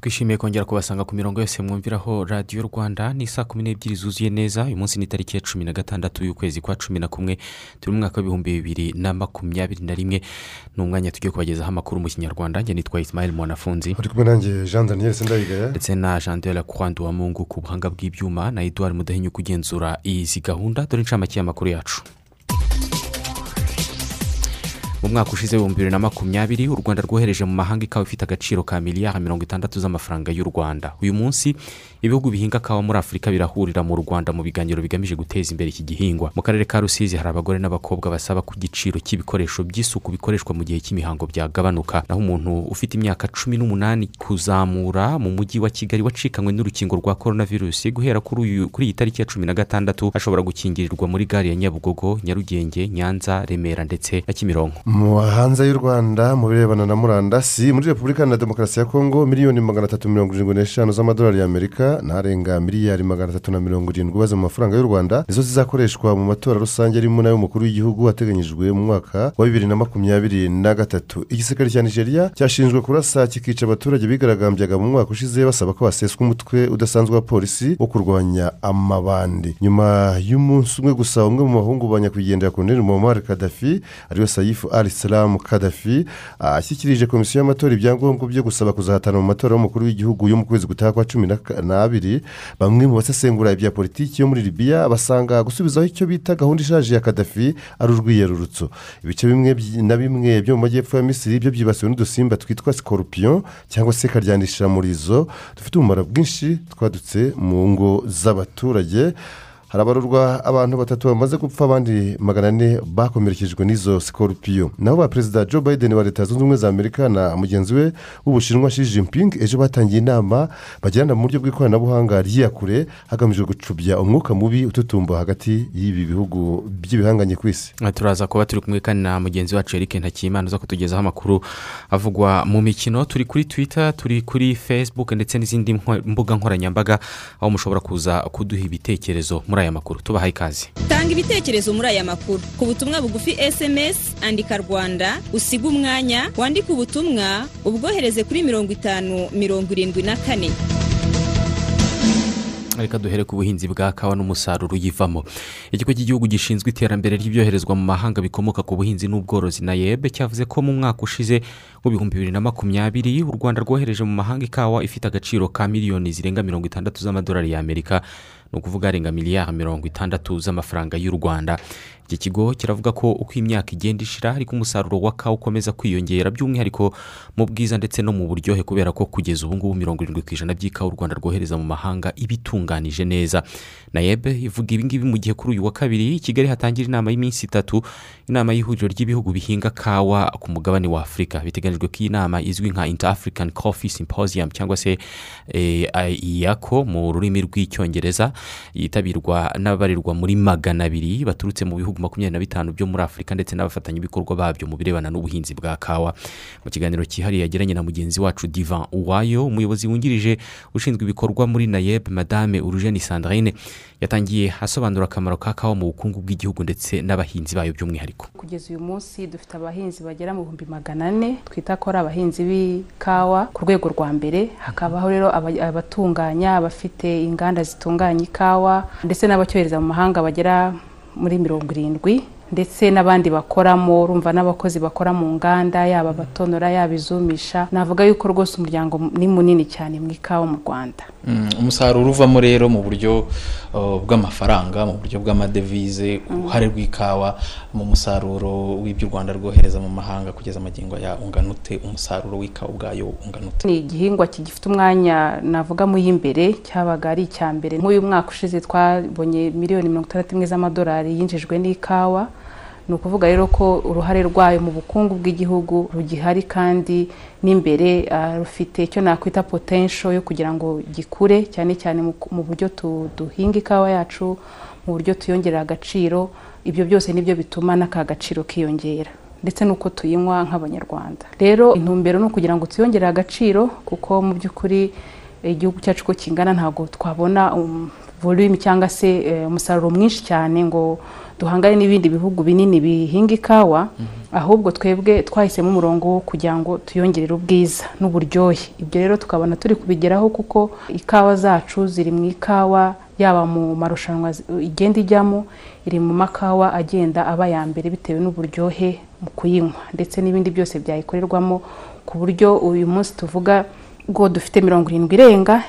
twishimiye kongera kubasanga ku mirongo yose mwumviraho radiyo rwanda ni saa kumi n'ebyiri zuzuye neza uyu munsi ni tariki ya cumi na gatandatu y'ukwezi kwa cumi na kumwe turi mu mwaka w'ibihumbi bibiri na makumyabiri na rimwe. Ni umwanya tugiye kubagezaho amakuru mu kinyarwanda njye nitwa ismail mwanafunzi. Uri kumwe nanjye jean daniel sendayigaya ndetse na jean de la kwandi wa mungu ku buhanga bw'ibyuma na eduard mudahinyuka ugenzura izi gahunda. Dore inshamake y'amakuru yacu. Mu mwaka ushize w'ibihumbi bibiri na makumyabiri u rwanda rwohereje mu mahanga ikawa ifite agaciro ka miliyari mirongo itandatu z'amafaranga y'u rwanda. Uyu munsi ibihugu bihinga kawa muri afurika birahurira mu rwanda mu biganiro bigamije guteza imbere iki gihingwa. Mu karere ka rusizi hari abagore n'abakobwa basaba ko igiciro cy'ibikoresho by'isuku bikoreshwa mu gihe cy'imihango byagabanuka. Naho umuntu ufite imyaka cumi n'umunani kuzamura mu mujyi wa kigali wacikanywe n'urukingo rwa korona virusi guhera kuri uyu kuri iyi tariki ya cumi na gatandatu ashobora gukingirirwa muri gare ya nyabugogo nyarugenge nyanza remera ndetse na kimironko. Hanze y'u rwanda mu birebana na murandasi muri repubulika na demokarasi ya kongo miliyoni magana atatu mirongo irindwi n'eshanu z'amadolari y'amerika n'arenga miliyari magana atatu na mirongo irindwi ubaze mu mafaranga y'u rwanda nizo zizakoreshwa mu matora rusange arimo n'ay'umukuru w'igihugu ateganyijwe mu mwaka wa bibiri na makumyabiri na gatatu. Igisirikare cya nigeria cyashinzwe kurasa kikica abaturage bigaragambyaga mu mwaka ushize basaba ko haseswa umutwe udasanzwe wa polisi wo kurwanya amabandi. Nyuma y'umunsi umwe gusa umwe mu bahungu ba nyakwigendera koloneli muhammad kadafi ari we sayifu ali salamu kadafi ashyikirije komisiyo y'amatora ibyangombwa byo gusaba kuzahatana mu matora y'umukuru w'igihugu yo mu kwezi gutaha kwa cumi n'abiri bamwe mu basesengura ibya politiki yo muri libiya basanga gusubizaho icyo bita gahunda ishaje ya kadafi ari urwiyerurutso. Ibice bimwe na bimwe byo mu majyepfo ya misiri byo byibasiwe n'udusimba twitwa sikorupiyo cyangwa se karyanishamurizo dufite umumaro bwinshi twadutse mu ngo z'abaturage. Harabarurwa abantu batatu bamaze gupfa abandi magana ane bakomerekejwe n'izo sikorupiyo naho ba perezida joe biden wa leta zunze ubumwe za amerika na mugenzi we w'ubushinwa Xi Jinping ejo batangiye inama bagirana mu buryo bw'ikoranabuhanga ry'iyakure hagamijwe gucubya umwuka mubi ututumba hagati y'ibi bihugu by'ibihanganye ku isi. Turaza kuba turi kumwe kandi na mugenzi wacu eric ntakiyimana uza kutugezaho amakuru avugwa mu mikino. Turi kuri twitter turi kuri facebook ndetse n'izindi mbuga nkoranyambaga aho mushobora kuza kuduha ibitekerezo. Muri aya makuru. Tubahaye ikaze. Tanga ibitekerezo muri aya makuru. Ku butumwa bugufi sms andika rwanda usiga umwanya wandike ubutumwa ubwohereze kuri mirongo itanu mirongo irindwi na kane. Reka duhere ku buhinzi bwa kawa n'umusaruro uyivamo. Ikigo cy'igihugu gishinzwe iterambere ry'ibyoherezwa mu mahanga bikomoka ku buhinzi n'ubworozi na yebe cyavuze ko mu mwaka ushize w'ibihumbi bibiri na makumyabiri u rwanda rwohereje mu mahanga ikawa ifite agaciro ka miliyoni zirenga mirongo itandatu z'amadolari y'amerika. Ni ukuvuga arenga miliyari mirongo itandatu z'amafaranga y'u rwanda. Iki kigo kiravuga ko uko imyaka igenda ishira ariko umusaruro wa kawa ukomeza kwiyongera by'umwihariko mu bwiza ndetse no mu buryohe kubera ko kugeza ubu ngubu mirongo irindwi ku ijana by'ikawa u rwanda rwohereza mu mahanga iba itunganije neza. Nayebe ivuga ibingibi mu gihe kuri uyu wa kabiri i kigali hatangira inama y'iminsi itatu inama y'ihuriro ry'ibihugu bihinga kawa ku mugabane wa afurika biteganyijwe ko iyi nama izwi nka inter african coffee symposium cyangwa se iyako mu rurimi rw'icyongereza yitabirwa n'ababarirwa muri magana abiri baturutse mu bihugu makumyabiri na bitanu byo muri afurika ndetse n'abafatanyabikorwa babyo mu birebana n'ubuhinzi bwa kawa. Mu kiganiro cyihariye yagiranye na mugenzi wacu divan uwayo umuyobozi wungirije ushinzwe ibikorwa muri nayeb madame urujeni sandrine yatangiye asobanura akamaro ka kawa mu bukungu bw'igihugu ndetse n'abahinzi bayo by'umwihariko. Kugeza uyu munsi dufite abahinzi bagera mu bihumbi magana ane twita ko ari abahinzi b'ikawa. Ku rwego rwa mbere hakabaho rero abatunganya abafite inganda zitunganya ikawa ndetse n'abacyohereza mu mahanga bagera muri mirongo irindwi ndetse n'abandi bakoramo urumva n'abakozi bakora mu nganda yaba abatonora yaba izumisha. Navuga yuko rwose umuryango ni munini cyane mu ikawa mu rwanda. Umusaruro uvamo rero mu buryo bw'amafaranga mu buryo bw'amadevize uruhare rw'ikawa mu musaruro w'ibyo u rwanda rwohereza mu mahanga kugeza amagingo ya unganute umusaruro w'ikawa ubwayo unganute. Ni igihingwa kigifite umwanya navuga mu y'imbere cyabaga ari icya mbere. Nk'uyu mwaka ushize twabonye miliyoni mirongo itandatu imwe z'amadolari yinjijwe n'ikawa. Ni ukuvuga rero ko uruhare rwayo mu bukungu bw'igihugu rugihari kandi n'imbere ah, rufite icyo nakwita potential yo kugira ngo gikure cyane cyane mu- buryo duhinga ikawa yacu mu buryo tuyongerera agaciro ibyo byose ni byo bituma n'aka gaciro kiyongera. Ndetse n'uko tuyinywa nk'abanyarwanda. Rero intumbero ni ukugira ngo tuyongerere agaciro kuko mu by'ukuri eh, igihugu cyacu uko kingana ntabwo twabona um, volume cyangwa se eh, umusaruro mwinshi cyane ngo duhangane n'ibindi bihugu binini bihinga ikawa ahubwo twebwe twahisemo umurongo wo kugira ngo tuyongerere ubwiza n'uburyohe. Ibyo rero tukabona turi kubigeraho kuko ikawa zacu ziri mu ikawa yaba mu marushanwa igenda ijyamo iri mu makawa agenda aba ya mbere bitewe n'uburyohe mu kuyinywa ndetse n'ibindi byose byayikorerwamo ku buryo uyu munsi tuvuga ngo dufite mirongo irindwi irenga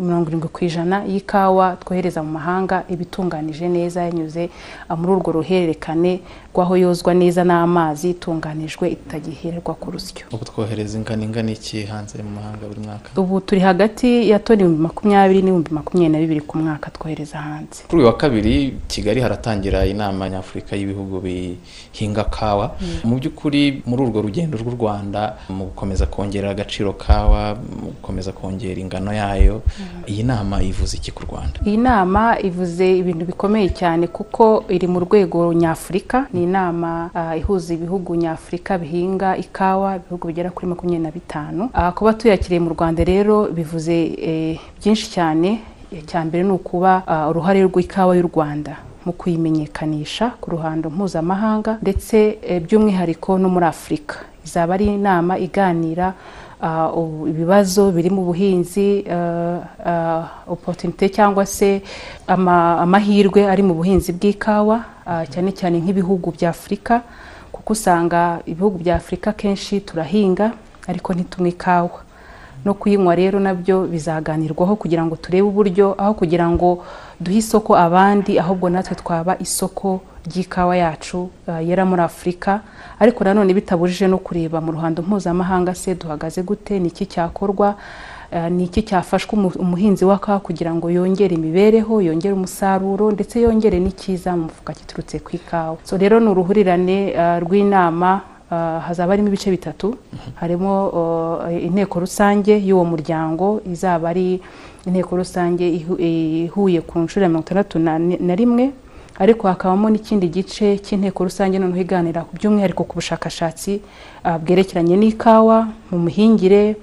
mirongo irindwi ku ijana y'ikawa twohereza mu mahanga iba itunganije neza yanyuze muri urwo ruhererekane rw'aho yozwa neza n'amazi itunganijwe itagihererwa ku rusyo. Ubu twohereza ingano ingana iki hanze mu mahanga buri mwaka? Ubu turi hagati ya toni ibihumbi makumyabiri n'ibihumbi makumyabiri na bibiri ku mwaka twohereza hanze. Kuri uyu wa kabiri kigali haratangira inama nyafurika y'ibihugu bihinga kawa. Mu by'ukuri muri urwo rugendo rw'u rwanda mu gukomeza kongerera agaciro kawa mu gukomeza kongera ingano yayo iyi nama ivuze iki ku rwanda? Iyi nama ivuze ibintu bikomeye cyane kuko iri mu rwego nyafurika ni inama ah, ihuza ibihugu nyafurika bihinga ikawa ibihugu bigera kuri makumyabiri na bitanu. Ah, kuba tuyakiriye mu rwanda rero bivuze eh, byinshi cyane. Icya mbere ni ukuba ah, uruhare rw'ikawa y'u rwanda mu kuyimenyekanisha ku ruhando mpuzamahanga ndetse eh, by'umwihariko no muri afurika. Izaba ari inama iganira ibibazo biri mu buhinzi ah, ah, opportunité cyangwa se ama- amahirwe ari mu buhinzi bw'ikawa cyane cyane nk'ibihugu bya afurika kuko usanga ibihugu bya afurika kenshi turahinga ariko ntitunywe ikawa. No kuyinywa rero na byo bizaganirwaho kugira ngo turebe uburyo aho kugira ngo duhe isoko abandi ahubwo natwe twaba isoko ry'ikawa yacu uh, yera muri afurika ariko nanone bitabujije no kureba mu ruhando mpuzamahanga se duhagaze gute ni iki cyakorwa uh, ni iki cyafashwa umu- umuhinzi wa kawa kugira ngo yongere imibereho yongere umusaruro ndetse yongere n'ikiza mu mufuka giturutse ku ikawa. So rero ni uruhurirane uh, rw'inama hazaba harimo ibice bitatu. Harimo inteko rusange y'uwo muryango izaba ari inteko rusange ihu- ihuye ku nshuro ya mirongo itandatu na rimwe. Ariko hakabamo n'ikindi gice cy'inteko rusange noneho iganira by'umwihariko ku bushakashatsi uh, bwerekeranye n'ikawa mu mihingire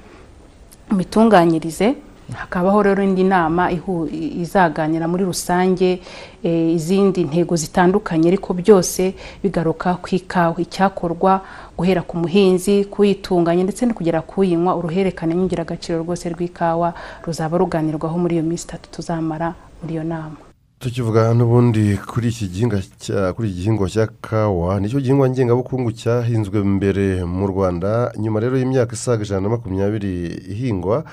mu mitunganyirize. Hakabaho rero indi nama izaganira muri rusange eh, izindi ntego zitandukanye ariko byose bigaruka ku ikawa. Icyakorwa guhera ku muhinzi kuyitunganya ndetse no kugera kuyinywa uruhererekane nyongera-agaciro rwose rw'ikawa ruzaba ruganirwaho muri iyo minsi itatu tuzamara muri iyo nama. Tukivuga n'ubundi kuri iki gihingwa cya kawa ni cyo gihingwa ngengabukungu cyahinzwe mbere mu rwanda nyuma rero y'imyaka isaga ijana na makumyabiri ihingwa.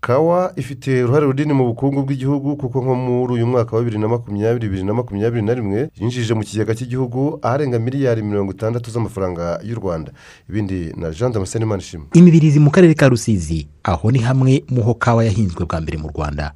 Kawa ifite uruhare runini mu bukungu bw'igihugu kuko nko muri uyu mwaka wa bibiri na makumyabiri bibiri na makumyabiri na rimwe yinjije mu kigega cy'igihugu aharenga miliyari mirongo itandatu z'amafaranga y'u rwanda. Ibindi na jean damascene manishimwe. Imibirizi mu karere ka rusizi aho ni hamwe mu ho kawa yahinzwe bwa mbere mu rwanda.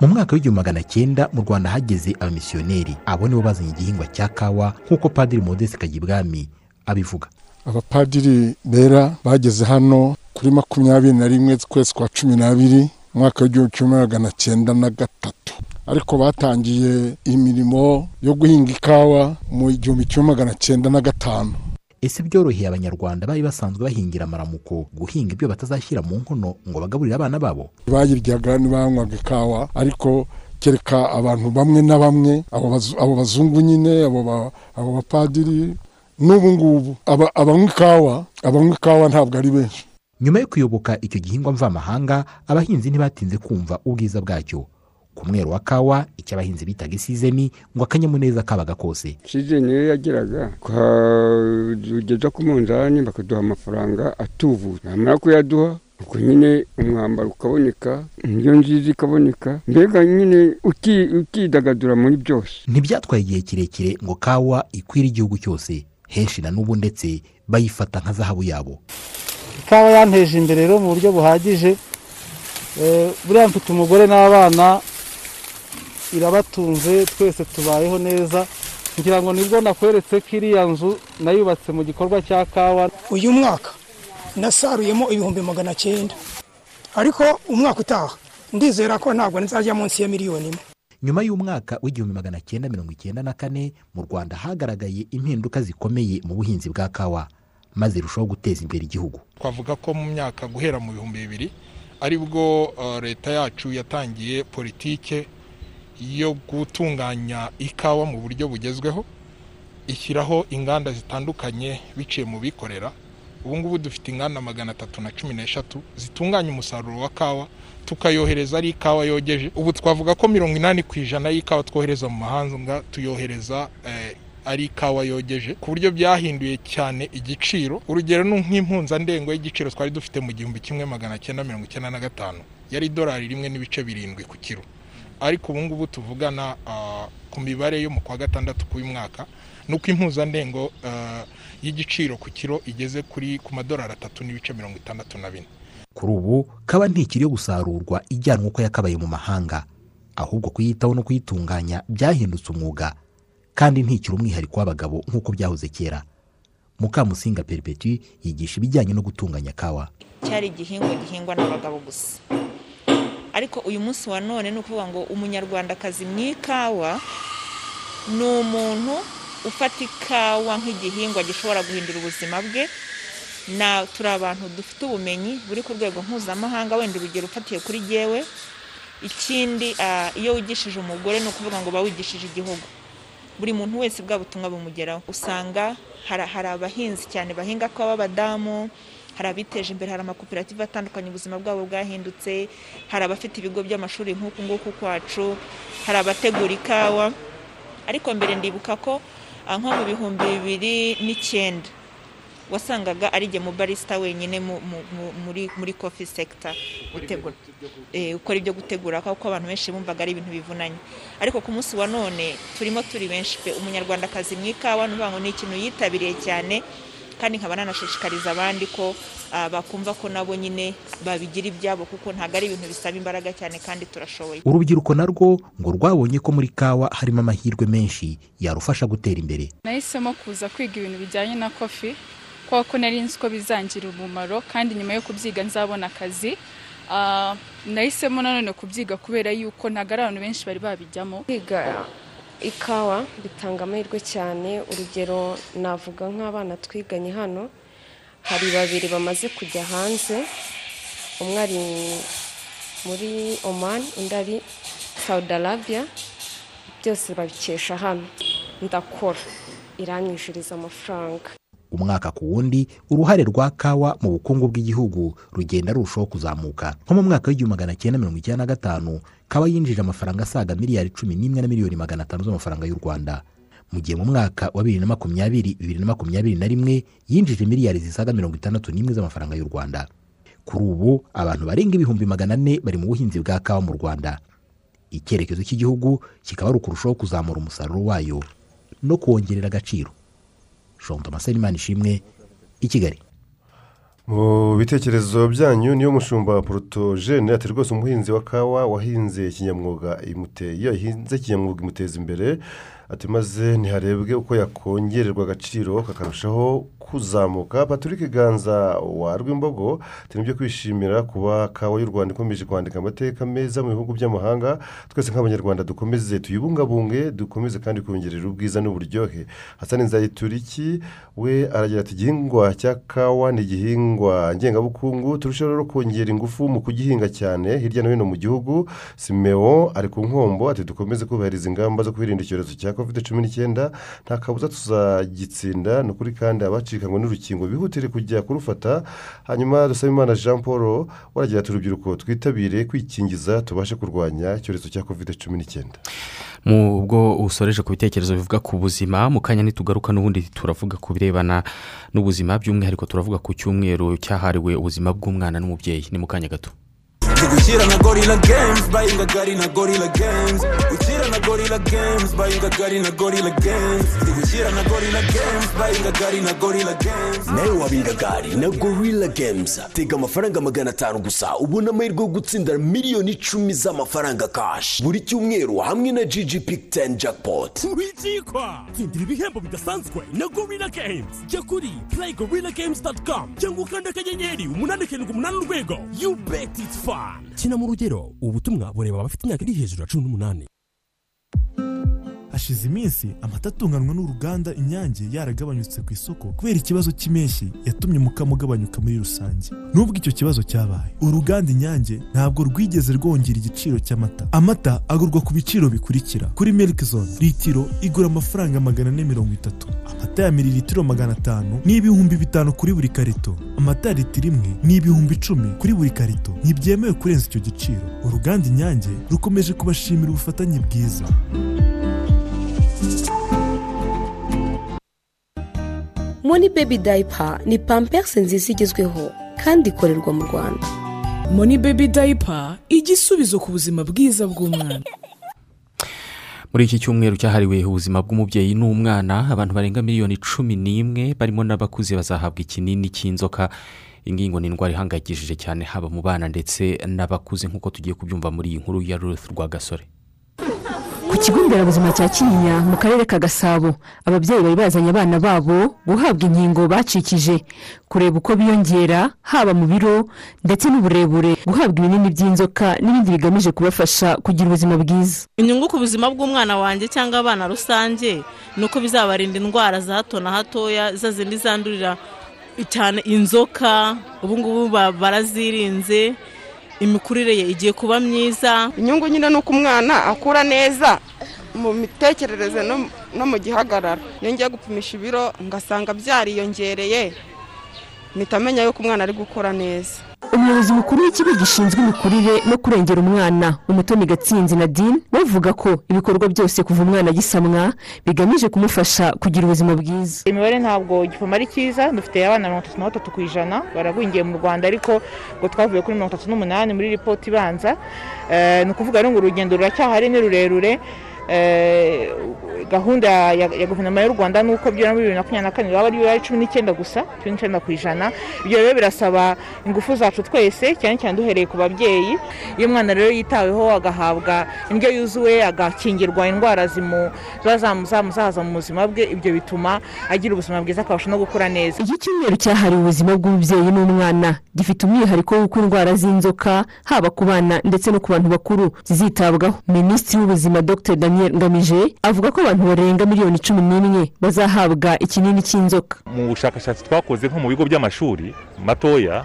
Mu mwaka w'igihumbi magana cyenda mu rwanda hageze abamisiyoneri. Abo nibo bazanye igihingwa cya kawa nk'uko padiri modeste kagibwami abivuga. Abapadiri bera bageze hano kuri makumyabiri na rimwe z'ukwezi kwa cumi n'abiri umwaka w'igihumbi kimwe magana cyenda na gatatu. Ariko batangiye imirimo yo guhinga ikawa mu igihumbi kimwe magana cyenda na gatanu. Ese byoroheye abanyarwanda bari basanzwe bahingira amaramuko guhinga ibyo batazashyira mu nkono ngo bagaburire abana babo. Bayiryaga ntibanywaga ikawa ariko kereka abantu bamwe na bamwe abo bazu- abo bazungu nyine abo ba- abo bapadiri n'ubu ngubu. Aba- abanywa ikawa abanywa ikawa ntabwo ari benshi. Nyuma yo kuyoboka icyo gihingwa mvamahanga abahinzi ntibatinze kumva ubwiza bwacyo. Ku mwero wa kawa icyo abahinzi bitaga isizeni ngo akanyamuneza kabaga kose. Sizeni niyo yageraga tukageza ku munzani bakaduha amafaranga atubutse namara kuyaduha ubwo nyine umwambaro ukaboneka indyo nziza ikaboneka mbega nyine uki- ukidagadura muri byose. Ntibyatwaye igihe kirekire ngo kawa ikwire igihugu cyose henshi na n'ubu ndetse bayifata nka zahabu yabo. Ikawa yanteje imbere rero mu buryo buhagije. Eh, buriya mfite umugore n'abana irabatunze twese tubayeho neza ngira ngo ni bwo nakweretse ko iriya nzu nayubatse mu gikorwa cya kawa. Uyu mwaka nasaruyemo ibihumbi magana cyenda. Ariko umwaka utaha ndizera ko ntabwo nzajya munsi ya miliyoni imwe. Nyuma y'umwaka w'igihumbi magana cyenda mirongo icyenda na kane mu rwanda hagaragaye impinduka zikomeye mu buhinzi bwa kawa maze irushaho guteza imbere igihugu. Twavuga ko mu myaka guhera mu bihumbi bibiri ari bwo leta yacu yatangiye politike yo gutunganya ikawa mu buryo bugezweho ishyiraho inganda zitandukanye biciye mu bikorera. Ubu ngubu dufite inganda magana atatu na cumi n'eshatu zitunganya umusaruro wa kawa tukayohereza ari ikawa yogeje. Ubu twavuga ko mirongo inani ku ijana y'ikawa twohereza mu mahanga tuyohereza ari ikawa yogeje ku buryo byahinduye cyane igiciro. Urugero ni nk'impuzandengo y'igiciro twari dufite mu gihumbi kimwe magana cyenda mirongo icyenda na gatanu. Yari idolari rimwe n'ibice birindwi ku kiro. Ariko ubu ngubu tuvugana ku mibare yo mu kwa gatandatu k'uyu mwaka ni uko impuzandengo y'igiciro ku kiro igeze kuri ku madolari atatu n'ibice mirongo itandatu na bine. Kuri ubu kaba ntikiri yo gusarurwa ijyanwa uko yakabaye mu mahanga ahubwo kuyitaho no kuyitunganya byahindutse umwuga kandi ntikiri umwihariko w'abagabo nk'uko byahoze kera. Mukamusinga peripeti yigisha ibijyanye no gutunganya kawa. Cyari igihingwa gihingwa n'abagabo gusa. Ariko uyu munsi wa none ni ukuvuga ngo umunyarwandakazi mu ikawa ni umuntu ufata ikawa nk'igihingwa gishobora guhindura ubuzima bwe. Na turi abantu dufite ubumenyi buri ku rwego mpuzamahanga wenda urugero ufatiye kuri gewe ikindi iyo wigishije umugore ni ukuvuga ngo uba wigishije igihugu. Buri muntu wese bwa butumwa bumugeraho. Usanga hari abahinzi cyane bahinga ko b'abadamu hari abiteje imbere hari amakoperative atandukanye ubuzima bwabo bwahindutse hari abafite ibigo by'amashuri nk'uku nguku kwacu hari abategura ikawa. Ariko mbere ndibuka ko nko mu bihumbi bibiri n'icyenda wasangaga ari mu barisita wenyine muri kofi sekita ukora ibyo gutegura kuko abantu benshi bumvaga ari ibintu bivunanye. Ariko ku munsi wa none turimo turi benshi pe umunyarwandakazi mu ikawa ni ikintu yitabiriye cyane. Kandi nkaba nanashishikariza abandi ko bakumva ko nabo nyine babigira ibyabo kuko ntabwo ari ibintu bisaba imbaraga cyane kandi turashoboye. Urubyiruko narwo ngo rwabonye ko muri kawa harimo amahirwe menshi yarufasha gutera imbere. Nahisemo kuza kwiga ibintu bijyanye na kofi kubera ko nari nzi ko bizangirira umumaro kandi nyuma yo kubyiga nzabona akazi. Nahisemo nanone kubyiga kubera yuko ntabwo ari abantu benshi bari babijyamo. Kwiga ikawa bitanga amahirwe cyane. Urugero navuga nk'abana twiganye hano hari babiri bamaze kujya hanze. Umwe ari muri oman undi ari saudi arabia. Byose babikesha hano. Ndakora. Iranyishyuriza amafaranga. Umwaka ku wundi uruhare rwa kawa mu bukungu bw'igihugu rugenda rurushaho kuzamuka. Nko mu mwaka w'igihumbi magana cyenda mirongo icyenda na gatanu kawa yinjije amafaranga asaga miliyari cumi n'imwe na miliyoni magana atanu z'amafaranga y'u rwanda. Mu gihe mu mwaka wa bibiri na makumyabiri bibiri na makumyabiri na rimwe yinjije miliyari zisaga mirongo itandatu n'imwe z'amafaranga y'u rwanda. Kuri ubu abantu barenga ibihumbi magana ane bari mu buhinzi bwa kawa mu rwanda. Icyerekezo cy'igihugu kikaba ari ukurushaho kuzamura umusaruro wayo no kuwongerera agaciro. Shonto maserimani ishimwe i kigali. Mu bitekerezo byanyu niyo mushumba porotogene ati rwose umuhinzi wa kawa wahinze kinyamwuga iyo yahinze kinyamwuga imuteza imbere. Ati maze ntiharebwe uko yakongererwa agaciro kakarushaho kuzamuka. Patrick ganza wa rwimbogo turi byo kwishimira kuba kawa y'u rwanda ikomeje kwandika amateka meza mu bihugu by'amahanga. Twese nk'abanyarwanda dukomeze tuyibungabunge dukomeze kandi kongerera ubwiza n'uburyohe. Hasani nzayituriki we aragira ati igihingwa cya kawa ni igihingwa ngengabukungu. Turushaho rero kongera ingufu mu kugihinga cyane hirya no hino mu gihugu. Simeo ari ku nkombo ati dukomeze kubahiriza ingamba zo kwirinda icyorezo cya kovide cumi n'icyenda nta kabuza tuzagitsinda. Ni ukuri kandi abacikanywe n'urukingo bihutire kujya kurufata. Hanyuma dusaba imana jean paul waragira ati urubyiruko twitabire kwikingiza tubashe kurwanya icyorezo cya kovide cumi n'icyenda mu bwo usoreje ku bitekerezo bivuga ku buzima mu kanya ntitugaruka n'ubundi turavuga ku birebana n'ubuzima. By'umwihariko turavuga ku cyumweru cyahariwe ubuzima bw'umwana n'umubyeyi. Ni mu kanya gato. Ndigushyira na gorilla games bayinga gari na gorilla games. Gushyira na gorilla games bayinga gari na gorilla games. Ndigushyira na gorilla games bayinga gari na gorilla games. Nawe wabinga gari na gorilla games. Tega amafaranga magana atanu gusa. Ubona amahirwe yo gutsindira miliyoni icumi z'amafaranga kashi buri cyumweru hamwe na gg pick 10 jackpot. Wizikwa tsindira ibihembo bidasanzwe na gorilla games. Jya kuri playgorillagames.com cyangwa ukanda akanyenyeri umunani karindwi umunani urwego. You bet it's fun. Kina mu rugero ubu butumwa bureba abafite imyaka iri hejuru ya cumi n'umunani hashize iminsi amata atunganywa n'uruganda inyange yaragabanyutse ku isoko kubera ikibazo cy'impeshyi yatumye umukamo ugabanyuka muri rusange. Nubwo icyo kibazo cyabaye uruganda inyange ntabwo rwigeze rwongera igiciro cy'amata. Amata agurwa ku biciro bikurikira. Kuri milk zone litiro igura amafaranga magana ane mirongo itatu. Amata ya mililitiro magana atanu ni ibihumbi bitanu kuri buri karito. Amata ya litiro imwe ni ibihumbi icumi kuri buri karito. Ntibyemewe kurenza icyo giciro. Uruganda inyange rukomeje kubashimira ubufatanye bwiza. Moni bebi dayipa ni pamperisi nziza igezweho kandi ikorerwa mu rwanda. Moni bebi dayipa igisubizo ku buzima bwiza bw'umwana. Muri iki cyumweru cyahariwe ubuzima bw'umubyeyi n'umwana abantu barenga miliyoni cumi n'imwe barimo n'abakuze bazahabwa ikinini cy'inzoka. Iyi ngiyi ngo ni indwara ihangayikishije cyane haba mu bana ndetse n'abakuze nk'uko tugiye kubyumva muri iyi nkuru ya ruth rwagasore. Kigo nderabuzima cya kinyinya mu karere ka gasabo. Ababyeyi bari bazanye abana babo guhabwa inkingo bacikije. Kureba uko biyongera haba mu biro ndetse n'uburebure guhabwa ibinini by'inzoka n'ibindi bigamije kubafasha kugira ubuzima bwiza. Inyungu ku buzima bw'umwana wanjye cyangwa abana rusange ni uko bizabarinda indwara za hato na hatoya za zindi zandurira cyane inzoka ubu ngubu barazirinze imikurire ye igiye kuba myiza. Inyungu nyine ni uko umwana akura neza mu mitekerereze no mu gihagararo. Iyo ngiye gupimisha ibiro ngasanga byariyongereye mpita amenya yuko umwana ari gukura neza. Umuyobozi mukuru w'ikigo gishinzwe imikurire no kurengera umwana umutoni gatsinzi nadine bavuga ko ibikorwa byose kuva umwana agisamwa bigamije kumufasha kugira ubuzima bwiza. Imibare ntabwo igipimo ari cyiza dufite abana mirongo itatu na batatu ku ijana baragwingiye mu rwanda ariko ngo twavuye kuri mirongo itatu n'umunani muri ripoti ibanza. Ni ukuvuga ngo urugendo ruracyahari ni rurerure. Gahunda ya guverinoma y'u rwanda ni uko byura muri bibiri na makumyabiri na kane baba ari cumi n'icyenda gusa cumi n'icyenda ku ijana. Ibyo rero birasaba ingufu zacu twese cyane cyane duhereye ku babyeyi. Iyo umwana rero yitaweho agahabwa indyo yuzuye agakingirwa indwara zamuzahaza mu buzima bwe ibyo bituma agira ubuzima bwiza akabasha no gukura neza. Iki cyumweru cyahariwe ubuzima bw'umubyeyi n'umwana. Gifite umwihariko w'uko indwara z'inzoka haba ku bana ndetse no ku bantu bakuru zizitabwaho. Minisitiri w'ubuzima dr. Daniel ngamije avuga ko abantu barenga miliyoni cumi n'imwe bazahabwa ikinini cy'inzoka. Mu bushakashatsi twakoze nko mu bigo by'amashuri matoya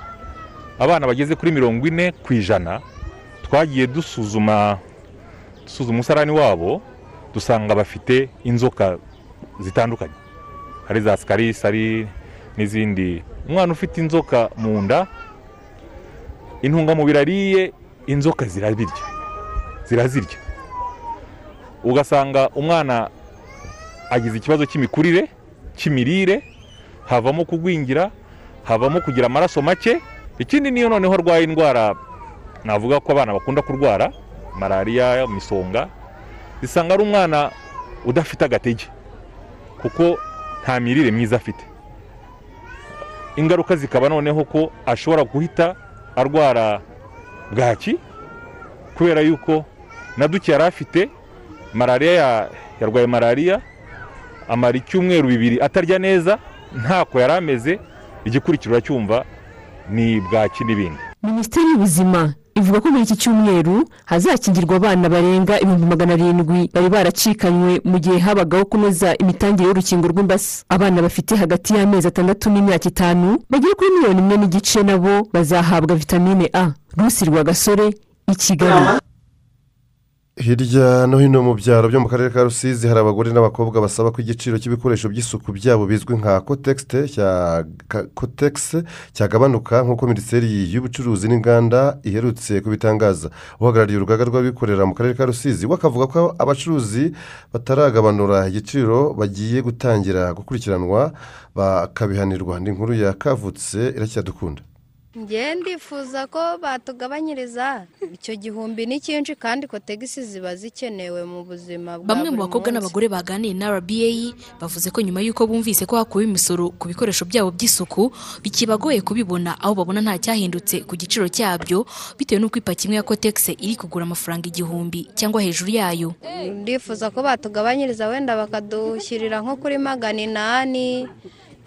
abana bageze kuri mirongo ine ku ijana twagiye dusuzuma dusuzuma umusarani wabo dusanga bafite inzoka zitandukanye. Hari za sikarisi hari n'izindi. Umwana ufite inzoka mu nda intungamubiri ariye inzoka zirabirya zirazirya. Ugasanga umwana agize ikibazo cy'imikurire cy'imirire havamo kugwingira havamo kugira amaraso make. Ikindi niyo noneho arwaye indwara navuga ko abana bakunda kurwara malariya misonga zisanga ari umwana udafite agatege kuko nta mirire myiza afite. Ingaruka zikaba noneho ko ashobora guhita arwara bwaki kubera yuko na duke yari afite malariya yarwaye malariya amara icyumweru bibiri atarya neza ntako yari ameze igikurikiro cyumva ni bwaki n'ibindi minisiteri y'ubuzima ivuga ko muri iki cyumweru hazakingirwa abana barenga ibihumbi magana arindwi bari baracikanywe mu gihe habagaho kunoza imitangire y'urukingo rw'imbasa. Abana bafite hagati y'amezi atandatu n'imyaka itanu bagera kuri miliyoni imwe n'igice nabo bazahabwa vitamine a. Rusi rwagasore i kigali hirya no hino mu byaro byo mu karere ka rusizi hari abagore n'abakobwa basaba ko igiciro cy'ibikoresho by'isuku byabo bizwi nka kotegisi cyagabanuka nk'uko minisiteri y'ubucuruzi n'inganda iherutse kubitangaza. Uhagarariye urugaga rw'abikorera mu karere ka rusizi we akavuga ko abacuruzi bataragabanura igiciro bagiye gutangira gukurikiranwa bakabihanirwa. Ni inkuru yakavutse iracyadukunda. Ngewe ndifuza ko batugabanyiriza icyo gihumbi ni cyinshi kandi kotegisi ziba zikenewe mu buzima bwa bamwe mu bakobwa n'abagore baganiye na rba bavuze ko nyuma y'uko bumvise ko hakuwe imisoro ku bikoresho byabo by'isuku bikibagoye kubibona aho babona nta cyahindutse ku giciro cyabyo bitewe n'uko ipaki imwe ya kotegisi iri kugura amafaranga igihumbi cyangwa hejuru yayo. Ndifuza ko batugabanyiriza wenda bakadushyirira nko kuri magana inani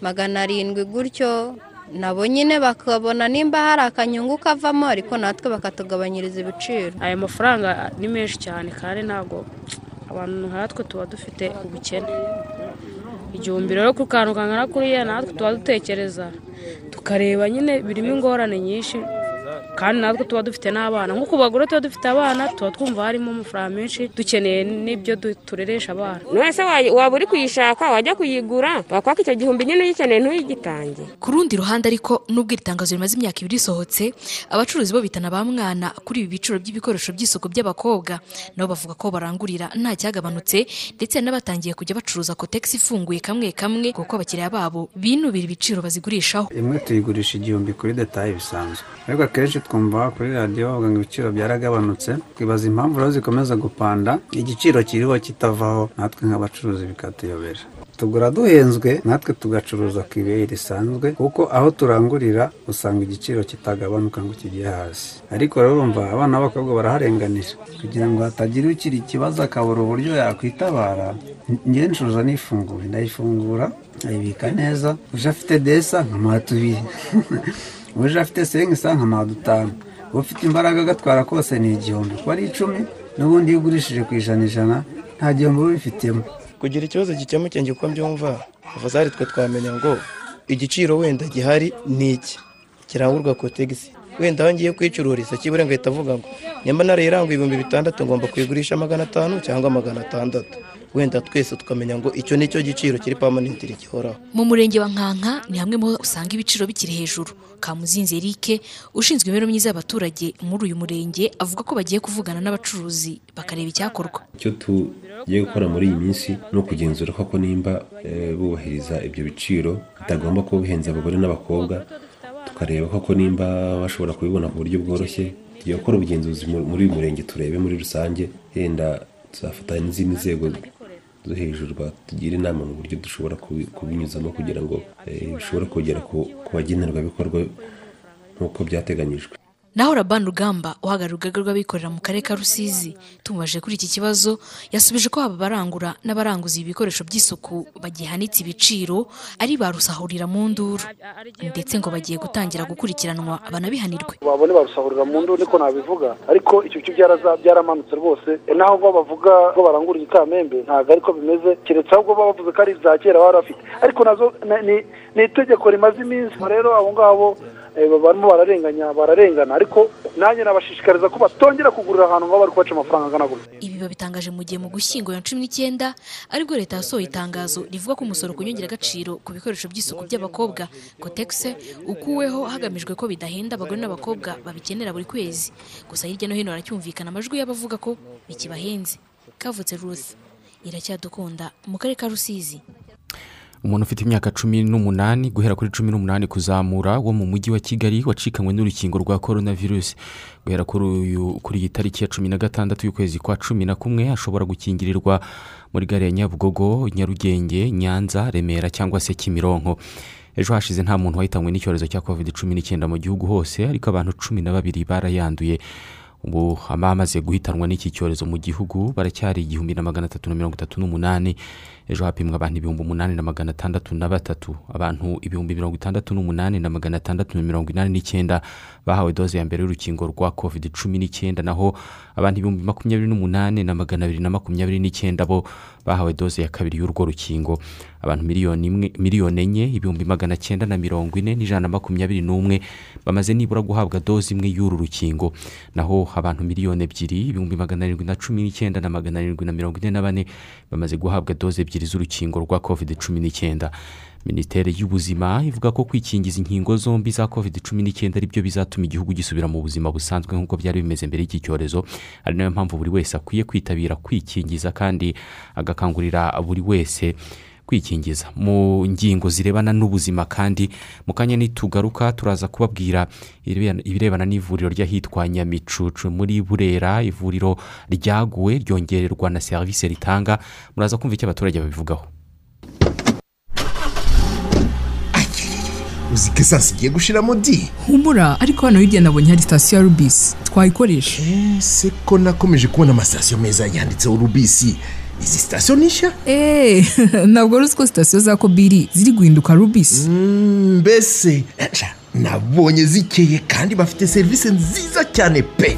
magana arindwi gutyo nabo nyine bakabona nimba hari akanyungu kavamo ariko natwe bakatugabanyiriza ibiciro. Aya mafaranga ni menshi cyane kandi ntabwo abantu nkatwe tuba dufite ubukene. Igihumbi rero ku kantu kangana kuriya natwe tuba dutekereza tukareba nyine birimo ingorane nyinshi. Kandi natwe tuba dufite n'abana. Nko ku bagore tuba dufite abana tuba twumva harimo amafaranga menshi dukeneye n'ibyo tureresha abana. Wese wa- waba uri kuyishaka? Wajya kuyigura? Wakwaka icyo gihumbi nyine ugikeneye ntuyigitange. Ku rundi ruhande ariko nubwo iri tangazo rimaze imyaka ibiri risohotse abacuruzi bo bitana ba mwana kuri ibi biciro by'ibikoresho by'isuku by'abakobwa. Nabo bavuga ko barangurira nta cyagabanutse ndetse n'abatangiye kujya bacuruza kotegisi ifunguye kamwe kamwe kuko abakiriya babo binubira ibiciro bazigurishaho. Imwe tuyigurisha igihumbi kuri detaye bisanzwe. Ariko akenshi twumva kuri radiyo bavuga ibiciro byaragabanutse. Twibaza impamvu rero zikomeza gupanda. Igiciro kiriho kitavaho natwe nk'abacuruzi bikatuyobera. Tugura duhenzwe natwe tugacuruza ku ibeyi risanzwe kuko aho turangurira usanga igiciro kitagabanuka ngo kijye hasi. Ariko rero urumva abana b'abakobwa baraharenganira. Kugira ngo hatagira ukiri ikibazo akabura uburyo yakwitabara ncuruza nifunguye ndayifungura ayibika neza. Uje afite desa nkamuha tubiri. uje afite senkisa nkamuha dutanu ufite imbaraga agatwara kose ni igihumbi. Kuba ari icumi n'ubundi iyo ugurishije ku ijana ijana nta gihombo uba ubifitemo kugira ikibazo gikemuke uko mbyumva afazari twe twamenya ngo igiciro wenda gihari ni iki? Kirangurwa kotegisi wenda aho ngiye kwicururiza kibure ngahita avuga ngo nimba narayiranguye ibihumbi bitandatu ngomba kuyigurisha magana atanu cyangwa magana atandatu. Wenda twese tukamenya ngo icyo ni cyo giciro kiri pamanentiri gihoraho mu murenge wa nkanka ni hamwe mu usanga ibiciro bikiri hejuru. Kamuzinzi eric ushinzwe imibereho myiza y'abaturage muri uyu murenge avuga ko bagiye kuvugana n'abacuruzi bakareba icyakorwa. Icyo tugiye gukora muri iyi minsi ni ukugenzura koko nimba eh, bubahiriza ibyo biciro bitagomba kuba bihenze abagore n'abakobwa tukareba koko nimba bashobora kubibona ku buryo bworoshye. Tugiye gukora ubugenzuzi mu- muri uyu murenge turebe muri rusange yenda tuzafatanya n'izindi nzego hejuru batugira inama mu buryo dushobora kubi- kubinyuzamo kugira ngo eh, bishobore kugera ku ku bagenerwabikorwa nk'uko byateganyijwe. Naho rabani rugamba uhagarariye urugaga rw'abikorera mu karere ka rusizi tumubajije kuri iki kibazo yasubije ko haba abarangura n'abaranguza ibi bikoresho by'isuku bagihanitse ibiciro ari ba rusahurira mu nduru. Ndetse ngo bagiye gutangira gukurikiranwa banabihanirwe. Babone barusahurira mu ndu niko nabivuga. Ariko icyo cyo byaramanutse rwose. Naho bo bavuga ko barangura igikamembe ntabwo ariko bimeze. Keretse ahubwo baba bavuze ko ari iza kera bari bafite ariko na zo na- ni ni itegeko rimaze iminsi. Rero abo ngabo eh, barimo bararenganya bararengana. Ariko nanjye nabashishikariza ko batongera kugurira ahantu ngo bari kubaca amafaranga angana gutya. Ibi babitangaje mu gihe mu gushyingo ya cumi n'icyenda ari bwo leta yasohoye itangazo rivuga ko umusoro ku nyongeragaciro ku bikoresho by'isuku by'abakobwa kotegisi ukuweho hagamijwe ko bidahenda abagore n'abakobwa babikenera buri kwezi. Gusa hirya no hino haracyumvikana amajwi y'abavuga ko bikibahenze. Kavutse ruth iracyadukunda mu karere ka rusizi. Umuntu ufite imyaka cumi n'umunani guhera kuri cumi n'umunani kuzamura wo mu mujyi wa kigali wacikanywe n'urukingo rwa korona virusi guhera kuri iyi tariki ya cumi na gatandatu y'ukwezi kwa cumi na kumwe ashobora gukingirirwa muri gare ya nyabugogo nyarugenge nyanza remera cyangwa se kimironko. Ejo hashize nta muntu wahitanywe n'icyorezo cya covid cumi n'icyenda mu gihugu hose ariko abantu cumi na babiri barayanduye. Ubu abamaze guhitanwa n'iki cyorezo mu gihugu baracyari igihumbi na magana atatu na mirongo itatu n'umunani. Ejo hapimwa abantu ibihumbi umunani na magana atandatu na batatu. Abantu ibihumbi mirongo itandatu n'umunani na magana atandatu na mirongo inani n'icyenda bahawe doze ya mbere y'urukingo rwa covid cumi n'icyenda. Naho abantu ibihumbi makumyabiri n'umunani na magana abiri na makumyabiri n'icyenda bo bahawe doze ya kabiri y'urwo rukingo. Abantu miliyoni imwe miliyoni enye ibihumbi magana cyenda na mirongo ine n'ijana na makumyabiri n'umwe bamaze nibura guhabwa doze imwe y'uru rukingo. Naho abantu miliyoni ebyiri ibihumbi magana arindwi na cumi n'icyenda na magana arindwi na mirongo ine na bane bamaze guhabwa doze ebyiri z'urukingo rwa covid cumi n'icyenda minisiteri y'ubuzima ivuga ko kwikingiza inkingo zombi za covid cumi n'icyenda ari byo bizatuma igihugu gisubira mu buzima busanzwe nk'uko byari bimeze mbere y'iki cyorezo. Ari na yo mpamvu buri wese akwiye kwitabira kwikingiza kandi agakangurira buri wese kwikingiza. Mu ngingo zirebana n'ubuzima kandi mu kanya nitugaruka turaza kubabwira ibirebana- ibirebana n'ivuriro ry'ahitwa nyamicucu. Muri burera ivuriro ryaguwe ryongererwa na serivisi ritanga. Muraza kumva icyo abaturage babivugaho. Uzi ko esansi igiye gushiramo di humura ariko hano hirya nabonye hari sitasiyo ya rubisi twayikoresha ese ko nakomeje kubona amasitasiyo meza yanditseho rubisi izi sitasiyo ni nshya eee ntabwo ruzi ko sitasiyo za kobiri ziri guhinduka rubisi mbese sha, nabonye zikeye kandi bafite serivisi nziza cyane pe.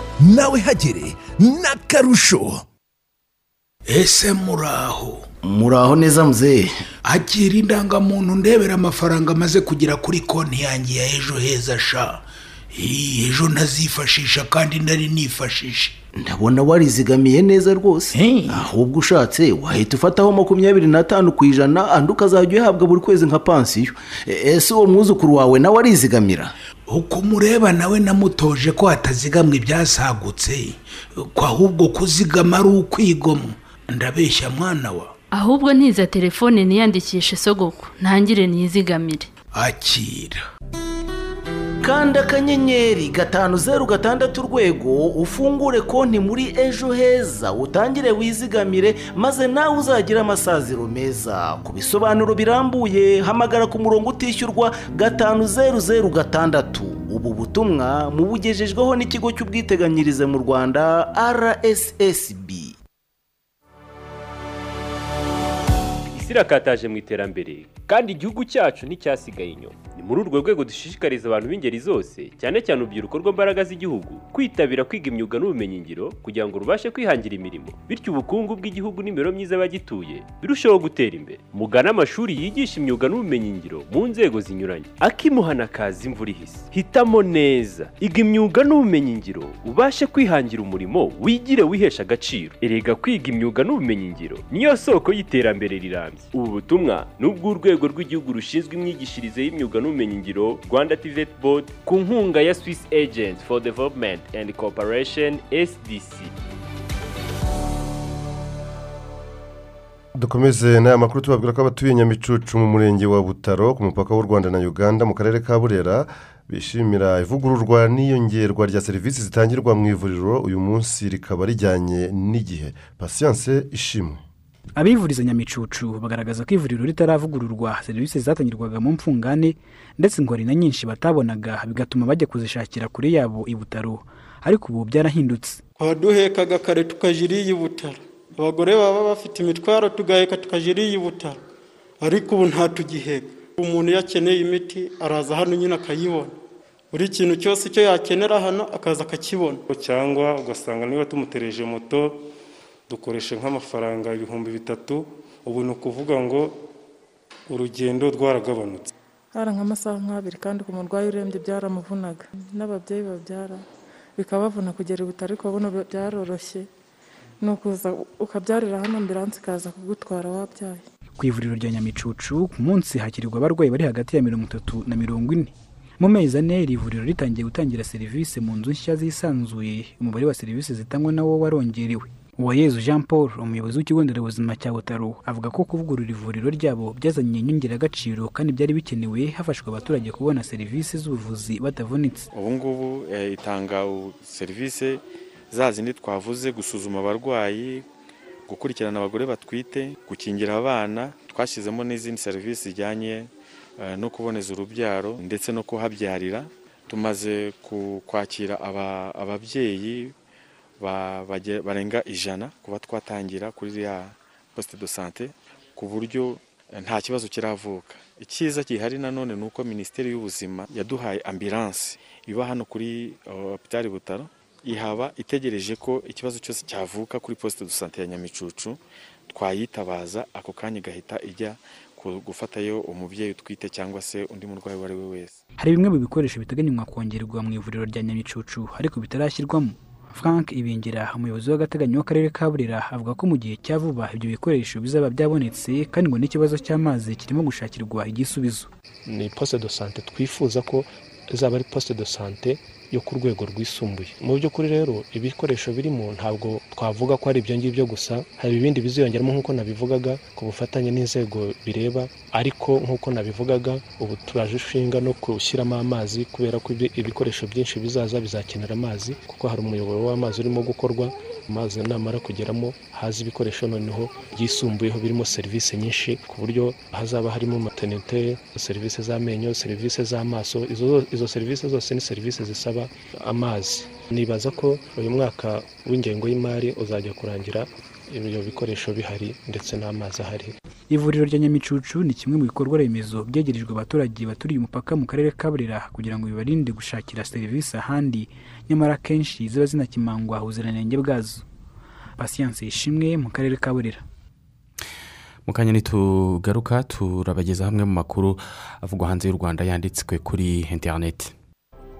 Nawe hagere n'akarusho. Ese muraho muraho neza muzehe akira indangamuntu ndebera amafaranga amaze kugera kuri konti yanjye ya ejo heza sha. Ejo ntazifashisha kandi nari nifashishe. Ndabona warizigamiye neza rwose. Ahubwo ushatse wahita ufataho makumyabiri n'atanu ku ijana andi ukazajya uyahabwa buri kwezi nka pansiyo. E- ese uwo mwuzukuru wawe nawe arizigamira? Uko umureba nawe namutoje ko hatazigamwa ibyasagutse ko ahubwo kuzigama ari ukwigomwa ndabeshya mwana wa. Ahubwo ntiza telefone niyandikishe sogoko ntangire niyizigamire akira. Kanda akanyenyeri gatanu zeru gatandatu urwego ufungure konti muri ejo heza utangire wizigamire maze nawe uzagire amasaziro meza. Ku bisobanuro birambuye hamagara ku murongo utishyurwa gatanu zeru zeru gatandatu. Ubu butumwa mubugejejweho n'ikigo cy'ubwiteganyirize mu rwanda rssb isi irakataje mu iterambere. Kandi igihugu cyacu nticyasigaye inyuma. Ni muri urwo rwego dushishikariza abantu b'ingeri zose cyane cyane urubyiruko rw'imbaraga z'igihugu kwitabira kwiga imyuga n'ubumenyingiro kugira ngo rubashe kwihangira imirimo. Bityo ubukungu bw'igihugu n'imibereho myiza y'abagituye birusheho gutera imbere. Mugane amashuri yigisha imyuga n'ubumenyingiro mu nzego zinyuranye. Akimuhana kaza imvura ihise. Hitamo neza. Iga imyuga n'ubumenyingiro ubashe kwihangira umurimo wigire wihesha agaciro. Erega kwiga imyuga n'ubumenyingiro niyo soko y'iterambere rirambye. Ubu butumwa ni ubw'urwego rw'igihugu rushinzwe imyigishirize y'imyuga n'ubumenyingiro rwanda tivet board ku nkunga ya swiss agent for development and cooperation sdc dukomeze n'aya makuru tubabwira ko abatuye nyamicucu mu murenge wa butaro ku mupaka w'u rwanda na uganda mu karere ka burera bishimira ivugururwa n'iyongerwa rya serivisi zitangirwa mu ivuriro uyu munsi rikaba rijyanye n'igihe. Pasiyanse ishimwe. Abivuriza nyamicucu bagaragaza ko ivuriro ritaravugururwa serivisi zatangirwaga mu mfungane ndetse ngo hari na nyinshi batabonaga bigatuma bajya kuzishakira kure yabo i butaro. Ariko ubu byarahindutse. Twaduhekaga kare tukajya iriya butaro. Abagore baba bafite imitwaro tugaheka tukajya iriya butaro. Ariko ubu ntatugiheka umuntu iyo akeneye imiti araza hano nyine akayibona. Buri kintu cyose icyo yakenera hano akaza akakibona. Cyangwa ugasanga niba tumutereje moto dukoresha nk'amafaranga ibihumbi bitatu ubu ni ukuvuga ngo urugendo rwaragabanutse. Hari nk'amasaha nk'abiri kandi ku murwayi urembye byaramuvunaga. N'ababyeyi babyara bikabavuna kugera i butaro ariko babona byaroroshye. Ni ukuza ukabyarira hano ambiranse ikaza kugutwara wabyaye ku ivuriro rya nyamicucu ku munsi hakirirwa abarwayi bari hagati ya mirongo itatu na mirongo ine. Mu mezi ane iri vuriro ritangiye gutangira serivisi mu nzu nshya zisanzuye. Umubare wa serivisi zitangwa nawo warongerewe uwayezu jean paul umuyobozi w'ikigo nderabuzima cya butaro avuga ko kuvugurura ivuriro ryabo byazanye inyongeragaciro kandi byari bikenewe hafashwa abaturage kubona serivisi z'ubuvuzi batavunitse. Ubu ngubu eh, itanga serivisi za zindi twavuze gusuzuma abarwayi gukurikirana abagore batwite gukingira abana twashyizemo n'izindi serivisi zijyanye eh, no kuboneza urubyaro ndetse no kuhabyarira. Tumaze kwakira aba- ababyeyi barenga ijana kuba twatangira kuri iriya posite do sante ku buryo eh, nta kibazo kiravuka. Icyiza gihari nanone ni uko minisiteri y'ubuzima yaduhaye ambilanse iba hano kuri hopitali butaro ihaba itegereje ko ikibazo cyose cyavuka kuri posite do sante ya nyamicucu twayitabaza ako kanya igahita ijya gufatayo umubyeyi utwite cyangwa se undi murwayi uwo ari we wese. Hari bimwe mu bikoresho biteganywa kongerwa mu ivuriro rya nyamicucu ariko bitarashyirwamo. Frank ibingira umuyobozi w'agateganyo w'akarere ka burera avuga ko mu gihe cya vuba ibyo bikoresho bizaba byabonetse kandi ngo n'ikibazo cy'amazi kirimo gushakirwa igisubizo. Ni poste de sante twifuza ko izaba ari poste de sante yo ku rwego rwisumbuye. Mu by'ukuri rero ibikoresho birimo ntabwo twavuga ko ari ibyo ngibyo gusa hari ibindi biziyongeramo nk'uko nabivugaga ku bufatanye n'inzego bireba ariko nk'uko nabivugaga ubu turaje ishinga no gushyiramo amazi kubera ko ibi- ibikoresho byinshi bizaza bizakenera amazi kuko hari umuyoboro w'amazi urimo gukorwa amazi namara kugeramo haza ibikoresho noneho byisumbuyeho birimo serivisi nyinshi ku buryo hazaba harimo materinite serivisi z'amenyo serivisi z'amaso izo, zo- izo serivisi zose ni serivisi zisaba amazi. Nibaza ko uyu mwaka w'ingengo y'imari uzajya kurangira ibyo bikoresho bihari ndetse n'amazi ahari. Ivuriro rya nyamicucu ni kimwe mu bikorwa remezo byegerejwe abaturage baturiye umupaka mu karere ka burera kugira ngo bibarinde gushakira serivisi ahandi. Nyamara akenshi ziba zinakimangwa ubuziranenge bwazo. Pasiyanse ishimwe mu karere ka burera. Mu kanya nitugaruka turabageza hamwe mu makuru avugwa hanze y'u rwanda yanditswe kuri interineti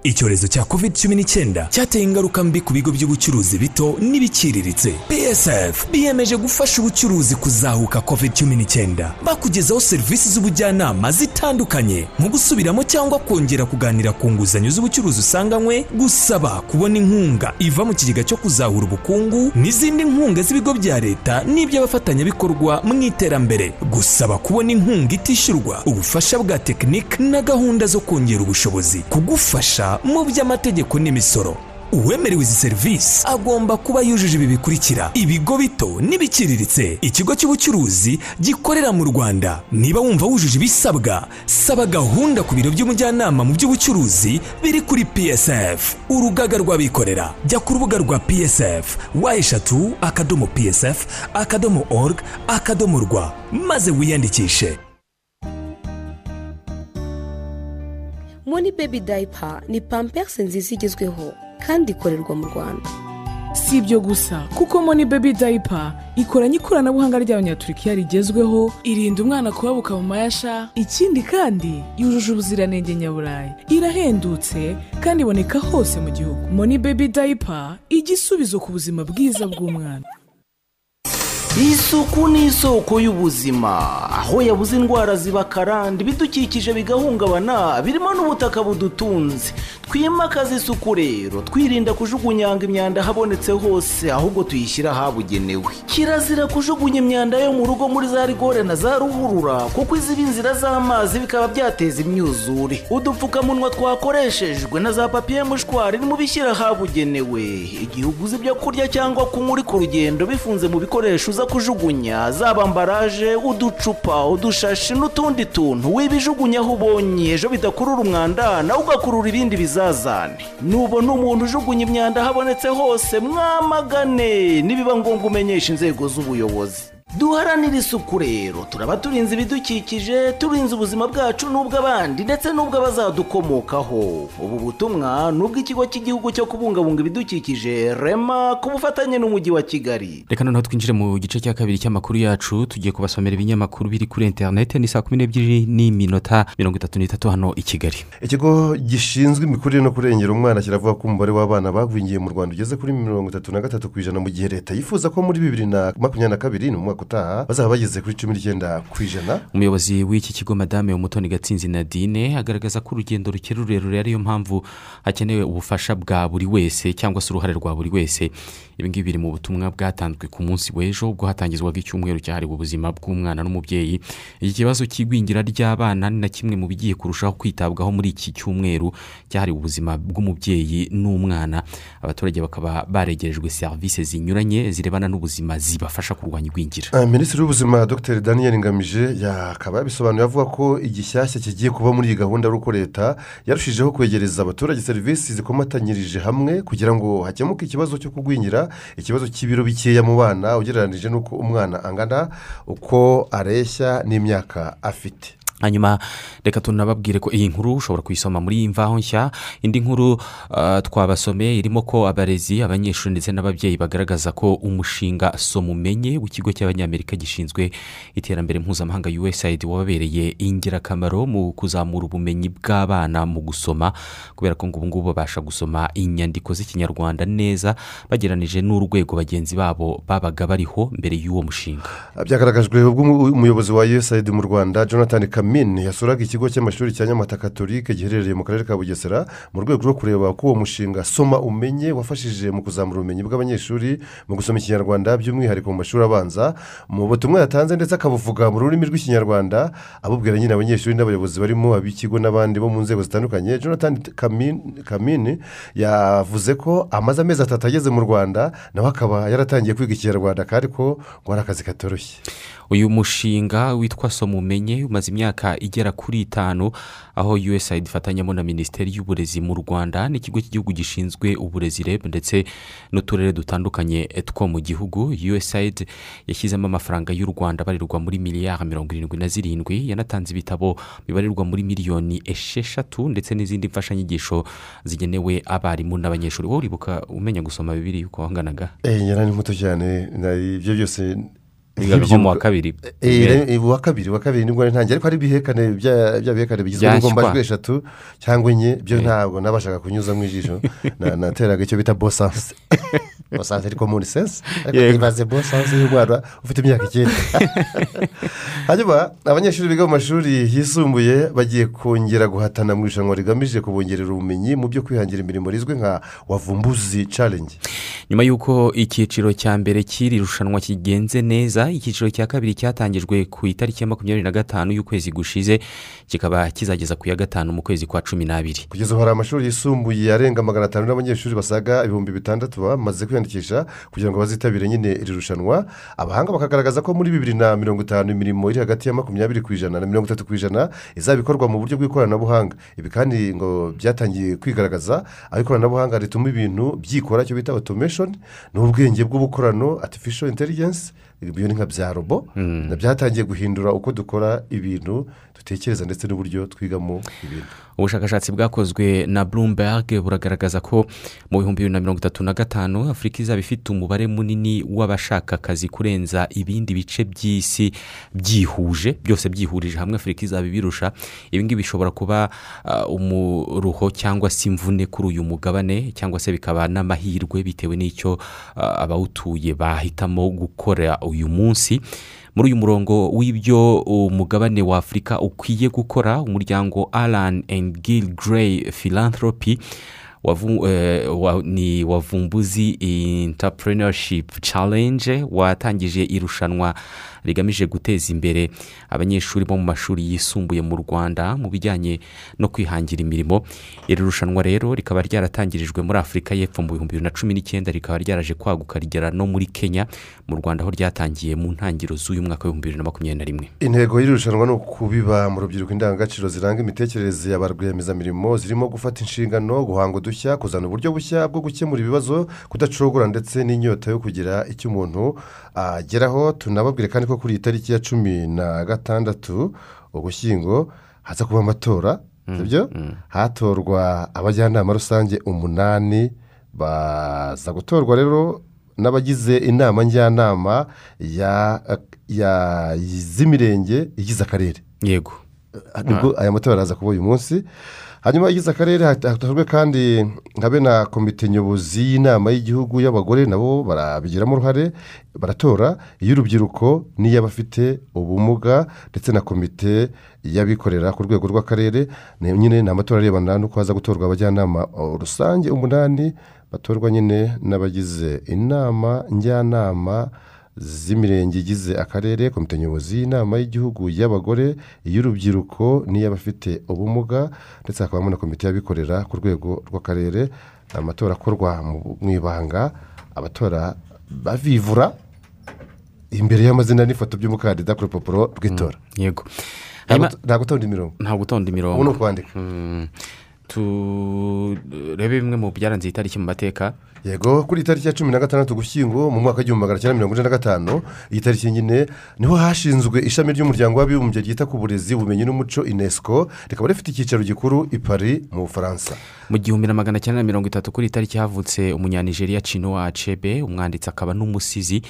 icyorezo cya covid cumi n'icyenda cyateye ingaruka mbi ku bigo by'ubucuruzi bito n'ibiciriritse. Psf biyemeje gufasha ubucuruzi kuzahuka covid cumi n'icyenda bakugezaho serivisi z'ubujyanama zitandukanye nko gusubiramo cyangwa kongera kuganira ku nguzanyo z'ubucuruzi usanganywe gusaba kubona inkunga iva mu kigega cyo kuzahura ubukungu n'izindi nkunga z'ibigo bya leta n'iby'abafatanyabikorwa mu iterambere. Gusaba kubona inkunga itishyurwa ubufasha bwa tekinike na gahunda zo kongera ubushobozi. Kugufasha mu by'amategeko n'imisoro. Uwemerewe izi serivisi agomba kuba yujuje ibi bikurikira. Ibigo bito n'ibiciriritse. Ikigo cy'ubucuruzi gikorera mu rwanda. Niba wumva wujuje ibisabwa saba gahunda ku biro by'umujyanama mu by'ubucuruzi biri kuri psf urugaga rw'abikorera. Jya ku rubuga rwa psf wa eshatu akadomo psf akadomo org akadomo rwa. Maze wiyandikishe. Moni bebi dayipa ni pamperisi nziza igezweho kandi ikorerwa mu rwanda. Si ibyo gusa kuko moni bebi dayipa ikoranye ikoranabuhanga ry'abanyaturikiya rigezweho irinda umwana kubabuka mu mayasha ikindi kandi yujuje ubuziranenge nyaburayi. Irahendutse kandi iboneka hose mu gihugu. Moni bebi dayipa igisubizo ku buzima bwiza bw'umwana. Isuku ni isoko y'ubuzima. Aho yabuze indwara ziba karande ibidukikije bigahungabana birimo n'ubutaka budutunze. Twimakaze isuku rero twirinda kujugunyanga imyanda ahabonetse hose ahubwo tuyishyira ahabugenewe. Kirazira kujugunya imyanda yo mu rugo muri za rigore na za ruhurura kuko iziba inzira z'amazi bikaba byateza imyuzure. Udupfukamunwa twakoreshejwe na za papiye mushwari ni mu bishyira ahabugenewe. Igihe uguze ibyo kurya cyangwa kunywa uri ku rugendo bifunze mu bikoresho uza kujugunya. Zaba ambaraje uducupa udushashi n'utundi tuntu. Wibijugunya aho ubonye ejo bidakurura umwanda nawe ugakurura ibindi bizazane. Nubona umuntu ujugunya imyanda ahabonetse hose mwamagane. Nibiba ngombwa umenyesha inzego z'ubuyobozi. Duharanire isuku rero. Turaba turinze ibidukikije turinze ubuzima bwacu n'ubw'abandi ndetse n'ubw'abazadukomokaho ubu butumwa ni ubw'ikigo cy'igihugu cyo kubungabunga ibidukikije rema ku bufatanye n'umujyi wa kigali. Reka noneho twinjire mu gice cya kabiri cy'amakuru yacu tugiye kubasomera ibinyamakuru biri kuri interineti ni saa kumi n'ebyiri n'iminota mirongo itatu n'itatu hano i kigali. Ikigo gishinzwe imikurire no kurengera umwana kiravuga ko umubare w'abana bagwingiye mu rwanda ugeze kuri mirongo itatu na gatatu ku ijana mu gihe leta yifuza ko muri bibiri na makumyabiri na kabiri ni umwaka utaha bazaba bageze kuri cumi n'icyenda ku ijana. Umuyobozi w'iki kigo madame umutoni gatsinzi nadine agaragaza ko urugendo rukiri rurerure ariyo mpamvu hakenewe ubufasha bwa buri wese cyangwa se uruhare rwa buri wese. Ibi ngibi biri mu butumwa bwatanzwe ku munsi w'ejo ubwo hatangizwaga icyumweru cyahariwe ubuzima bw'umwana n'umubyeyi. Iki kibazo cy'igwingira ry'abana ni na kimwe mu bigiye kurushaho kwitabwaho muri iki cyumweru cyahariwe ubuzima bw'umubyeyi n'umwana. Abaturage bakaba baregerejwe serivisi zinyuranye zirebana n'ubuzima zibafasha kurwanya igwingira. Minisitiri w'ubuzima dr. Daniel ngamije yakaba yabisobanuye avuga ko igishyashya kigiye kuba muri iyi gahunda ari uko leta yarushijeho kwegereza abaturage serivisi zikomatanyirije hamwe kugira ngo hakemuke ikibazo cyo kugwingira ikibazo cy'ibiro bikeya mu bana ugereranyije n'uko umwana angana uko areshya n'imyaka afite. Hanyuma reka tunababwire ko iyi nkuru ushobora kuyisoma muri imvaho nshya. Indi nkuru ah, twabasomeye irimo ko abarezi abanyeshuri ndetse n'ababyeyi bagaragaza ko umushinga somumenye w'ikigo cy'abanyamerika gishinzwe iterambere mpuzamahanga usaid wababereye ingirakamaro mu kuzamura ubumenyi bw'abana mu gusoma kubera ko ngo ubu ngubu babasha gusoma inyandiko z'ikinyarwanda neza bageranije n'urwego bagenzi babo babaga bariho mbere y'uwo mushinga. Byagaragajwe ubwo umu- umuyobozi wa usaid mu rwanda jonathan kamin yasuraga ikigo cy'amashuri cya nyamata katolike giherereye mu karere ka bugesera mu rwego rwo kureba ko uwo mushinga soma umenye wafashije mu kuzamura ubumenyi bw'abanyeshuri mu gusoma ikinyarwanda by'umwihariko mu mashuri abanza. Mu butumwa yatanze ndetse akabuvuga mu rurimi rw'ikinyarwanda abubwira nyine abanyeshuri n'abayobozi barimo ab'ikigo n'abandi bo mu nzego zitandukanye. Jonathan kamin, kamin yavuze ko amaze amezi atatu ageze mu rwanda nawe akaba yaratangiye kwiga ikinyarwanda kandi ko ngo ari akazi katoroshye. Uyu mushinga witwa somumenye umaze imyaka igera kuri itanu aho usaid ifatanyamo na minisiteri y'uburezi mu rwanda n'ikigo cy'igihugu gishinzwe uburezi reb ndetse n'uturere dutandukanye two mu gihugu. Usaid yashyizemo amafaranga y'u rwanda abarirwa muri miliyari mirongo irindwi na zirindwi yanatanze ibitabo bibarirwa muri miliyoni esheshatu ndetse n'izindi mfashanyigisho zigenewe abarimu n'abanyeshuri. Wowe uribuka umenya gusoma bibiri uko wanganaga Eh, nyina ni muto cyane ibyo byose Nko mu wa kabiri. Eh, eh, uwa kabiri uwa kabiri ni bwo ntangiye ariko hari ibihekane bya bihekane bigizwe n'ingombajwi eshatu cyangwa enye byo ntabwo nabashaga kunyuza mu ijisho. Na- nateraga icyo bita bosanse bosanse ariko muri sense. Ariko ibaze bosanse y'umwana ufite imyaka icyenda hanyuma abanyeshuri biga mu mashuri yisumbuye bagiye kongera guhatana mu irushanwa rigamije kubongerera ubumenyi mu byo kwihangira imirimo rizwi nka wavumbuzi challenge. Nyuma y'uko icyiciro cya mbere cy'iri rushanwa kigenze neza icyiciro cya kabiri cyatangijwe ku itariki ya makumyabiri na gatanu y'ukwezi gushize kikaba kizageza ku ya gatanu mu kwezi kwa cumi n'abiri. Kugeza ubu hari amashuri yisumbuye arenga magana atanu n'abanyeshuri basaga ibihumbi bitandatu bamaze kwiyandikisha kugira ngo bazitabire nyine iri rushanwa. Abahanga bakagaragaza ko muri bibiri na mirongo itanu imirimo iri hagati ya makumyabiri ku ijana na mirongo itatu ku ijana izaba ikorwa mu buryo bw'ikoranabuhanga. Ibi kandi ngo byatangiye kwigaragaza aho ikoranabuhanga rituma ibintu byikora icyo bita automation ni ubwenge bw'ubukorano artificial intelligence ibyo ni nka bya robo. Na byatangiye guhindura uko dukora ibintu dutekereza ndetse n'uburyo twigamo ibintu. Ubushakashatsi bwakozwe na bloomberg buragaragaza ko mu bihumbi bibiri na mirongo itatu na gatanu afurika izaba ifite umubare munini w'abashaka akazi kurenza ibindi bice by'isi byihuje byose byihurije hamwe afurika izaba ibirusha. Ibi ngibi bishobora kuba ah, umuruho cyangwa se imvune kuri uyu mugabane cyangwa se bikaba n'amahirwe bitewe n'icyo ah, abawutuye bahitamo gukora uyu munsi. Muri uyu murongo w'ibyo umugabane wa afurika ukwiye gukora umuryango alan and gil gray philanthropy eh, ni wavumbuzi entrepreneurship challenge watangije irushanwa rigamije guteza imbere abanyeshuri bo mu mashuri yisumbuye mu rwanda mu bijyanye no kwihangira imirimo. Iri rushanwa rero rikaba ryaratangirijwe muri afurika y'epfo mu bihumbi bibiri na cumi n'icyenda rikaba ryaraje kwaguka rigera no muri kenya. Mu rwanda aho ryatangiye mu ntangiriro z'uyu mwaka w'ibihumbi bibiri na makumyabiri na rimwe. Intego y'iri rushanwa ni ukubiba mu rubyiruko indangagaciro ziranga imitekerereze ya ba rwiyemezamirimo zirimo gufata inshingano guhanga udushya kuzana uburyo bushya bwo gukemura ibibazo kudacogora ndetse n'inyota yo kugira icyo umuntu ageraho. Tunababwire kandi ko kuri iyi tariki ya cumi na gatandatu ugushyingo haza kuba amatora sibyo? hatorwa abajyanama rusange umunani baza gutorwa rero n'abagize inama njyanama ya ya z'imirenge igize akarere. Yego. Nibwo aya matora araza kuba uyu munsi. Hanyuma igize akarere hatorwe kandi nka na komite nyobozi y'inama y'igihugu y'abagore nabo barabigiramo uruhare baratora iy'urubyiruko n'iy'abafite ubumuga ndetse na komite y'abikorera ku rwego rw'akarere. Nyine ni amatora arebana n'uko haza gutorwa abajyanama rusange umunani batorwa nyine n'abagize inama njyanama z'imirenge igize akarere komite nyobozi y'inama y'igihugu y'abagore iy'urubyiruko n'iy'abafite ubumuga ndetse hakabamo na komite y'abikorera ku rwego rw'akarere. Amatora akorwa mu- ibanga abatora bavivura imbere y'amazina n'ifoto by'umukandida ku rupapuro rw'itora. Yego. Nta gut- nta gutonda imirongo. Nta gutonda imirongo. Ubu ni ukwandika Mm. Turebe bimwe mu byaranze iyi tariki mu mateka yego kuri tariki ya cumi na gatandatu gushyingo mu mwaka w'igihumbi magana cyenda mirongo ine na gatanu iyi tariki nyine ni ho hashinzwe ishami ry'umuryango w'abibumbye ryita ku burezi ubumenyi n'umuco unesco rikaba rifite icyicaro gikuru i paris mu bufaransa mu gihumbi na magana cyenda mirongo itatu kuri iyi tariki havutse umunyanigeriya cino acebe umwanditsi akaba n'umusizi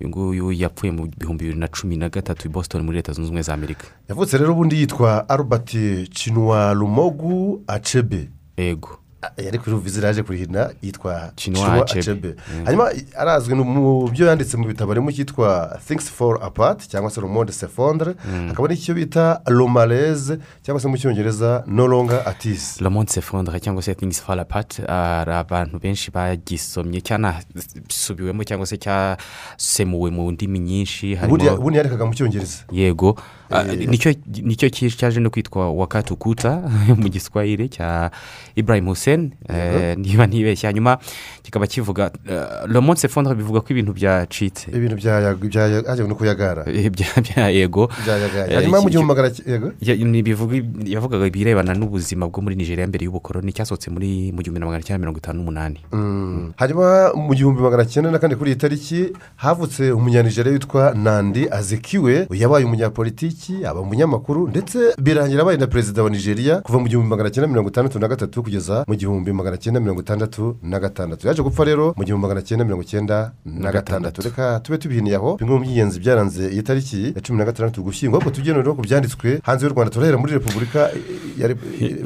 uyu nguyu yapfuye mu bihumbi bibiri na cumi na gatatu i boston muri leta zunze ubumwe za amerika. Yavutse rero ubundi yitwa albert cinwa rumogu acebe yego yari kuri ruvizi yaje kurihina yitwa Achebe. acebe Mm. hanyuma arazwi mu byo yanditse mu bitabo harimo icyitwa things fall apart cyangwa se romonde sefondre hakaba n'icyo bita romareze cyangwa se mu cyongereza no longer atisi le monde s'effondre cyangwa se things fall apart hari abantu benshi bagisomye cyanasubiwemo cyangwa se cyasemuwe mu ndimi nyinshi ubundi yandikaga mu cyongereza yego Ah. Ni cyo ni cyo ki- cyaje no kwitwa wakati ukuta mu giswahili cya ibrahim hussein eh, niba ntibeshya hanyuma kikaba kivuga eh, le monde s'effondre bivuga ko ibintu byacitse ibintu bya bya no kuyagara. Eh, bya yego. Eh, hanyuma mu magana cy- yego yavugaga ibirebana n'ubuzima bwo muri nigeria mbere y'ubukoroni cyasohotse muri mu gihumbi na magana cyenda mirongo itanu n'umunani. Mm. hanyuma mu gihumbi magana cyenda na kane kuri iyi tariki havutse umunyanijeriya witwa nandi azikiwe yabaye umunyapolitiki aba umunyamakuru ndetse birangira abaye na perezida wa nigeria kuva mu gihumbi magana cyenda mirongo itandatu na gatatu kugeza mu gihumbi magana cyenda mirongo itandatu na gatandatu. Yaje gupfa rero mu gihumbi magana cyenda mirongo cyenda na gatandatu. Reka tube tubihiniye aho. Bimwe mu by'ingenzi byaranze iyi tariki ya cumi na gatandatu ugushyingo ahubwo tugende rero ku byanditswe hanze y'u rwanda. Turahera muri repubulika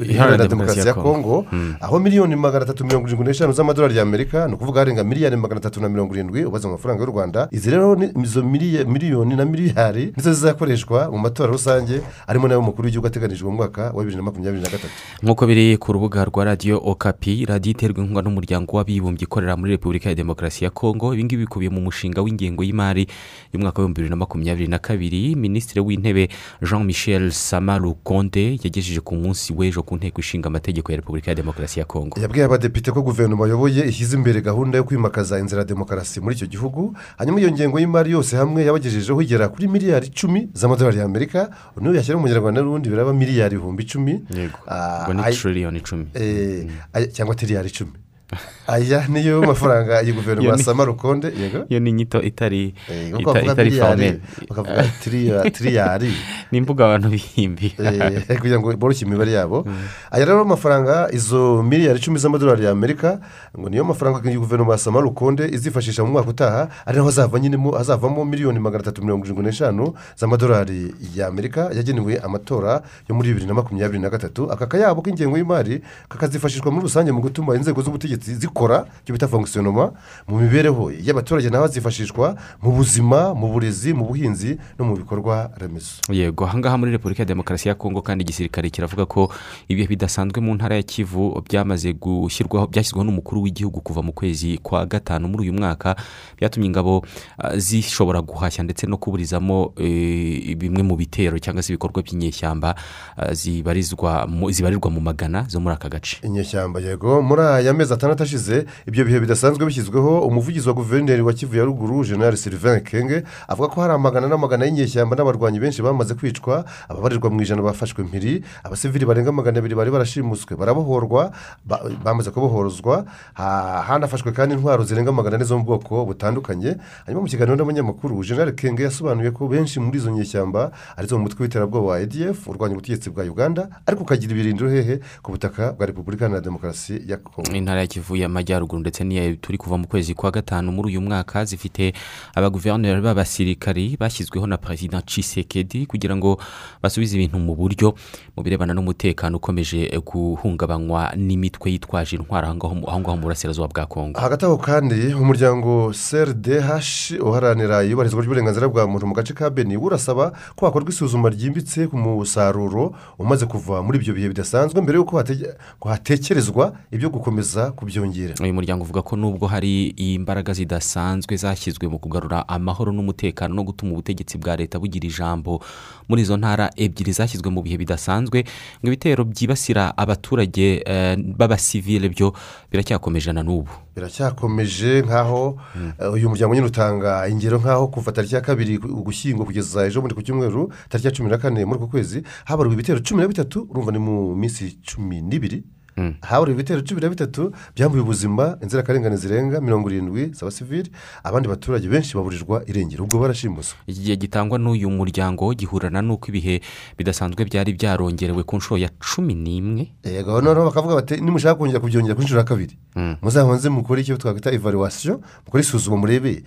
iharanira demokarasi ya kongo aho miliyoni magana atatu mirongo irindwi n'eshanu z'amadolari y'amerika ni ukuvuga harenga miliyari magana atatu na mirongo irindwi ubaze mu mafaranga y'u rwanda. Izi rero ni izo miliyoni na miliyari nizo zizakoreshwa mu matora rusange arimo n'ay'umukuru w'igihugu ateganijwe mu mwaka wa bibiri na makumyabiri na gatatu. Nk'uko biri ku rubuga rwa radiyo okapi radiyo iterwa inkunga n'umuryango w'abibumbye ikorera muri repubulika ya demokarasi ya kongo ibingibi bikubiye mu mushinga w'ingengo y'imari y'umwaka w'ibihumbi bibiri na makumyabiri na kabiri. Minisitiri w'intebe jean michel samaru konde yagejeje ku munsi w'ejo ku nteko ishinga amategeko ya repubulika ya demokarasi ya kongo yabwiye abadepite ko guverinoma ayoboye ishyize imbere gahunda yo kwimakaza inzira ya demokarasi muri icyo gihugu hanyuma iyo ngengo y'imari yose hamwe yabagejejeho igera kuri miliyari icumi z'amadolari y'amerika. Niyo yashyira mu munyarwanda n'ubundi biraba miliyari ibihumbi icumi. Ah, ubwo ni tiririyoni icumi. Eh, ay- cyangwa tiriyari icumi. aya niyo mafaranga iyi guverinoma ya sama rukonde yego. iyo ni inyito itari Eh, itari foromeri bakavuga tiriya- tiriyari ni imbuga abantu bihimbi. Eh, kugira ngo boroshye imibare yabo. Aya rero amafaranga izo miliyari icumi z'amadolari y'amerika ngo niyo mafaranga iyi guverinoma ya sama rukonde izifashisha mu mwaka utaha ari naho hazava nyine hazavamo miliyoni magana atatu mirongo irindwi n'eshanu z'amadolari y'amerika yagenewe amatora yo muri bibiri na makumyabiri na gatatu. Aka kayabo k'ingengo y'imari kakazifashishwa muri rusange mu gutuma inzego z'ubutegetsi zikora icyo bita fonkisiyonoma mu mibereho y'abaturage naho zifashishwa mu buzima mu burezi mu buhinzi no mu bikorwa remezo. Yego ahangaha muri repubulika ya demokarasi ya kongo kandi igisirikare kiravuga ko ibihe bidasanzwe mu ntara ya kivu byamaze gushyirwaho byashyizweho n'umukuru w'igihugu kuva mu kwezi kwa gatanu muri uyu mwaka byatumye ingabo ah, zishobora guhashya ndetse no kuburizamo eh, bimwe mu bitero cyangwa se ibikorwa by'inyeshyamba ah, zibarirwa mu magana zo muri aka gace. Inyeshyamba yego muri aya mezi atandatu ashize ibyo bihe bidasanzwe bishyizweho umuvugizi wa guverineri wa kivu ya ruguru general sylvain kenge avuga ko hari amagana n'amagana y'inyeshyamba n'abarwanyi benshi bamaze kwicwa ababarirwa mu ijana bafashwe mpiri abasivili barenga magana abiri bari barashimuswe barabohorwa ba- bamaze kubohorozwa Ha- hanafashwe kandi intwaro zirenga magana ane zo mu bwoko butandukanye. Hanyuma mu kiganiro n'abanyamakuru general kenge yasobanuye ko benshi muri izo nyeshyamba ari zo mu mutwe w'iterabwoba wa adf urwanya ubutegetsi bwa uganda ariko ukagira ibirindiro hehe ku butaka bwa repubulika iharanira demokarasi ya kongo intara ya kivu y'amajyaruguru ndetse n'iya turi kuva mu kwezi kwa gatanu muri uyu mwaka zifite abaguverineri b'abasirikari bashyizweho na perezida cisekedi kugira ngo basubize ibintu mu buryo mu birebana n'umutekano ukomeje guhungabanywa n'imitwe yitwaje intwaro aho ngaho mu- burasirazuba bwa kongo hagati aho kandi umuryango crdh uharanira iyubahirizwa ry'uburenganzira bwa muntu mu gace ka beni urasaba ko hakorwa isuzuma ryimbitse ku musaruro umaze kuva muri ibyo bihe bidasanzwe mbere y'uko hatekerezwa ibyo gukomeza kubyongera. Uyu muryango uvuga ko nubwo hari imbaraga zidasanzwe zashyizwe mu kugarura amahoro n'umutekano no gutuma ubutegetsi bwa leta bugira ijambo muri izo ntara ebyiri zashyizwe mu bihe bidasanzwe ngo ibitero byibasira abaturage eh, b'abasivile byo biracyakomeje na n'ubu. Biracyakomeje nk'aho eh, uyu muryango nyine utanga ingero nk'aho kuva tariki ya kabiri ugushyingo kugeza ejo bundi ku cyumweru tariki ya cumi na kane muri uku kwezi habarwa ibitero cumi na bitatu urumva ni mu minsi cumi n'ibiri. Haburiwe ibitero cumi na bitatu byambuye ubuzima inzirakarengane zirenga mirongo irindwi z'abasivili abandi baturage benshi baburirwa irengero ubwo barashimuswe. Iki gihe gitangwa n'uyu muryango gihurana n'uko ibihe bidasanzwe byari byarongerewe ku nshuro ya cumi n'imwe. Yego noneho bakavuga bati nimushaka kongera kubyongera ku nshuro ya kabiri. Muzabanze mukore icyo twakwita evaluwasiyo mukore isuzuma murebe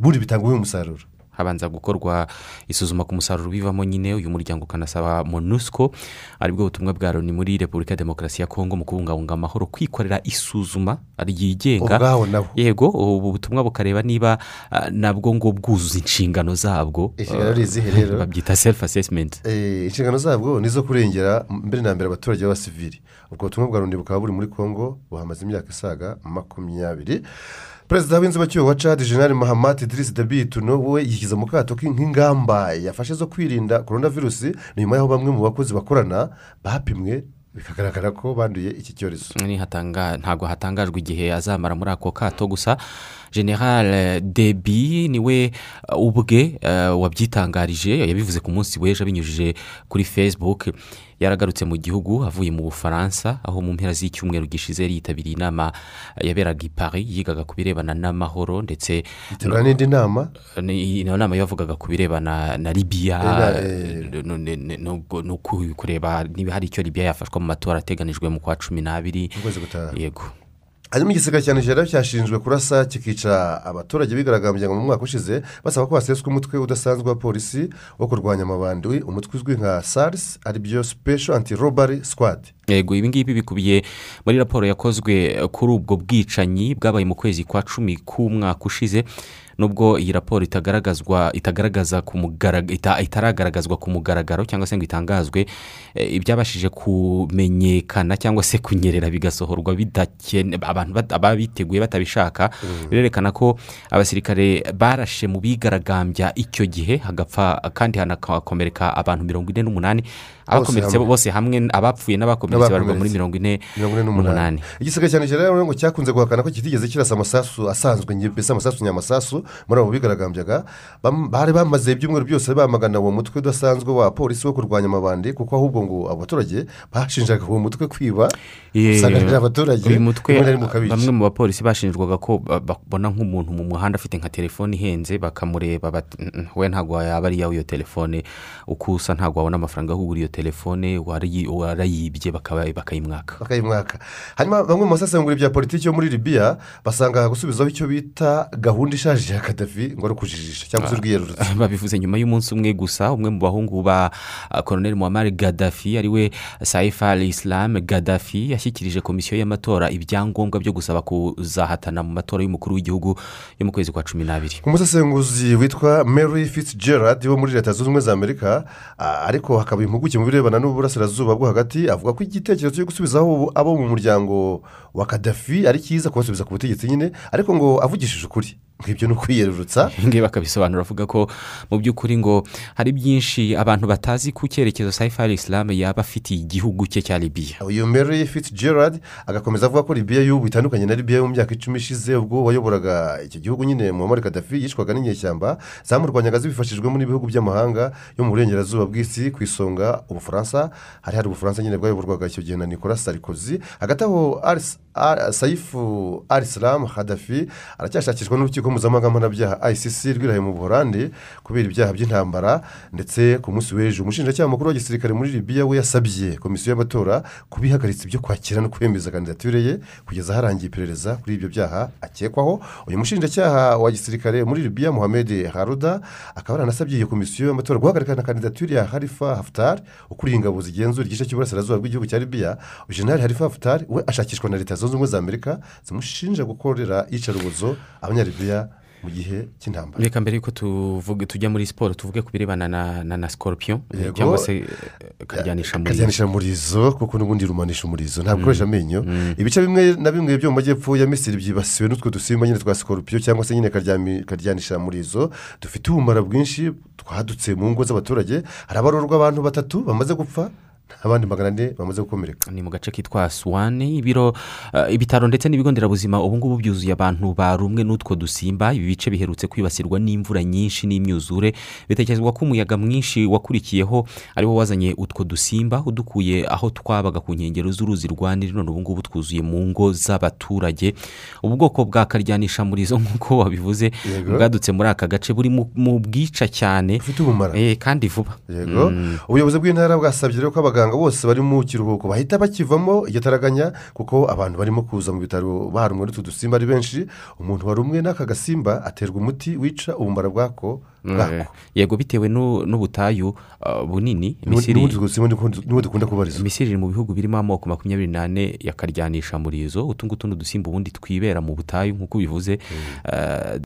buri bitanguye umusaruro habanza gukorwa isuzuma ku musaruro bivamo nyine. Uyu muryango ukanasaba monusco ari bwo butumwa bwa loni muri repubulika ya demokarasi ya kongo mu kubungabunga amahoro kwikorera isuzuma ryigenga yego ubu butumwa bukareba niba ah, nabwo ngo bwuzuza inshingano zabwo. Babyita self assessment. Eh, inshingano zabwo ni izo kurengera mbere na mbere abaturage b'abasivili. Ubwo butumwa bwa loni bukaba buri muri kongo buhamaze imyaka isaga makumyabiri. Perezida w'inzibacyuho wa cadi jenali mahamati dirisi debi tuno we yishyize mu kato nk'ingamba yafashe zo kwirinda korona virusi nyuma y'aho bamwe mu bakozi bakorana bapimwe bikagaragara ko banduye iki cyorezo. Ntabwo hatangajwe igihe azamara muri ako kato gusa. General debi ni we ubwe uh, wabyitangarije yabivuze ku munsi w'ejo abinyujije kuri facebook. Yaragarutse mu gihugu avuye mu bufaransa aho mu mpera z'icyumweru gishize yari yitabiriye inama yaberaga i paris yigaga ku birebana n'amahoro ndetse Yitabira n'indi nama Ni- iyo nama yavugaga ku birebana na libiya Eh, no- no- no- no- no ku- kureba niba hari icyo libiya yafashwa mu matora ateganijwe mu kwa cumi n'abiri. Yego. Hanyuma igisirikare cya nigeria cyashinjwe kurasa kikica abaturage bigaragambya mu mwaka ushize basaba ko haseswa umutwe udasanzwe wa polisi wo kurwanya amabandi. Umutwe uzwi nka sars ari byo special anti robbery squad. Yego ibi ngibi bikubiye muri raporo yakozwe kuri ubwo bwicanyi bwabaye mu kwezi kwa cumi k'umwaka ushize. Nubwo iyi raporo itagaragazwa itagaragaza ku itaragaragazwa ku mugaragaro cyangwa se ngo itangazwe eh, ibyabashije kumenyekana cyangwa se kunyerera bigasohorwa ababiteguye batabishaka birerekana ko abasirikare barashe mu bigaragambya icyo gihe hagapfa kandi hanakomereka abantu mirongo ine n'umunani abakomeretse bose hamwe abapfuye n'abakomeretse barwa muri mirongo ine n'umunani. igisirikare cya nigeria rero ngo cyakunze guhakana ko kitigeze kirasa amasasu asanzwe mbese amasasu nyamasasu muri abo bigaragambyaga bari bamaze ibyumweru byose bamagana uwo mutwe udasanzwe wa polisi wo kurwanya amabandi kuko ahubwo ngo abo baturage bashinjaga uwo mutwe kwiba. Usanga ari abaturage. bamwe mu bapolisi bashinjwaga ko ba- babona nk'umuntu mu muhanda afite nka telefone ihenze bakamureba "Mm, we ntabwo yaba ari iyawe iyo telefone uko usa ntabwo wabona amafaranga kugura iyo telefone warayi- warayibye bakayimwaka. Bakayimwaka. Hanyuma bamwe mu basesengura bya politiki yo muri libiya basanga gusubizaho icyo bita gahunda ishaje ya kadafi ngo ari ukujijisha cyangwa se urwiyerurutse. Babivuze nyuma y'umunsi umwe gusa umwe mu bahungu ba ah, koroneli muhammad gaddafi ari we saifa islam gaddafi yashyikirije komisiyo y'amatora ibyangombwa byo gusaba kuzahatana mu matora y'umukuru w'igihugu yo mu kwezi kwa cumi n'abiri. Umusesenguzi witwa mary fitzgerald wo muri leta zunze ubumwe za amerika a- ariko hakaba impuguke mu birebana n'uburasirazuba bwo hagati avuga ko igitekerezo cyo gusubizaho abo mu muryango wa kadafi ari cyiza kubasubiza ku butegetsi nyine ariko ngo avugishije ukuri. Nk'ibyo ni ukwiyerurutsa. Ngibi bakabisobanura avuga ko mu by'ukuri ngo hari byinshi abantu batazi ku cyerekezo saifa al islam yaba afitiye igihugu cye cya libiya uyu mary fitzgerald agakomeza avuga ko libiya y'ubu itandukanye na libiya yo mu myaka icumi ishize ubwo wayoboraga iki gihugu nyine muhammad kadafi yicwaga n'inyeshyamba zamurwanyaga zibifashijwemo n'ibihugu by'amahanga yo mu burengerazuba bw'isi ku isonga ubufaransa hari hari ubufaransa nyine bwayoborwaga icyo gihe na nicolas sarkozy. Hagati aho saifu arisilamu hadafi aracyashakishwa n'urukiko mpuzamahanga mpanabyaha icc rwiraye mu buhorandi kubera ibyaha by'intambara ndetse ku munsi w'ejo umushinjacyaha mukuru wa gisirikare muri libiya we yasabye komisiyo y'amatora kubihagaritsa ibyo kwakira no kwemeza kandidatire ye kugeza harangiye iperereza kuri ibyo byaha akekwaho. Uyu mushinjacyaha wa gisirikare muri libiya muhammed haruda akaba yaranasabye iyo komisiyo y'amatora guhagarika na kandidatire ya harifa haftar ukuriye ingabo zigenzura igice cy'uburasirazuba bw'igihugu cya libiya jenerali harifa haftar we ashakishwa na leta zunze ubumwe za amerika zimushinja gukorera iyicarubozo abanyalibiya mu gihe cy'intambara. Reka mbere yuko tujya muri siporo tuvuge ku birebana na na Yego. cyangwa se eh, karyanisha muri karyanisha murizo kuko n'ubundi rumanisha umurizo ntabwo ukoresha amenyo. Ibice bimwe na bimwe byo mu majyepfo ya misiri byibasiwe n'utwo dusimba nyine twa sikorupiyo cyangwa se nyine karyanisha murizo. Dufite ubumara bwinshi twadutse mu ngo z'abaturage. Hari abarurwa abantu batatu bamaze gupfa abandi magana ane bamaze gukomereka. Ni mu gace kitwa suwane ibiro eh, ibitaro ndetse n'ibigo nderabuzima ubu ngubu byuzuye abantu barumwe n'utwo dusimba ibi bice biherutse kwibasirwa n'imvura nyinshi n'imyuzure. Bitekerezwa ko umuyaga mwinshi wakurikiyeho ari wo wazanye utwo dusimba udukuye aho twabaga ku nkengero z'uruzi rwa nili none ubu ngubu twuzuye mu ngo z'abaturage. Ubu bwoko bwa karyanisha murizo nk'uko wabivuze bwadutse muri aka gace buri mu- bwica cyane. Ubumara. Kandi vuba. Mm. ubuyobozi bw'intara bwasabye rero ko abaganga bose bari mu kiruhuko bahita bakivamo igitaraganya kuko abantu barimo kuza mu bitaro barumwe n'utu dusimba ari benshi. Umuntu warumwe n'aka gasimba aterwa umuti wica ubumara bwako bwako. Eh, yego bitewe n'u- n'ubutayu uh, bunini Misiri- ni ho dukunda kubarizwa misiri iri mu bihugu birimo amoko makumyabiri n'ane ya karyanisha murizo utu ngutu ni udusimba ubundi twibera mu butayu nk'uko bivuze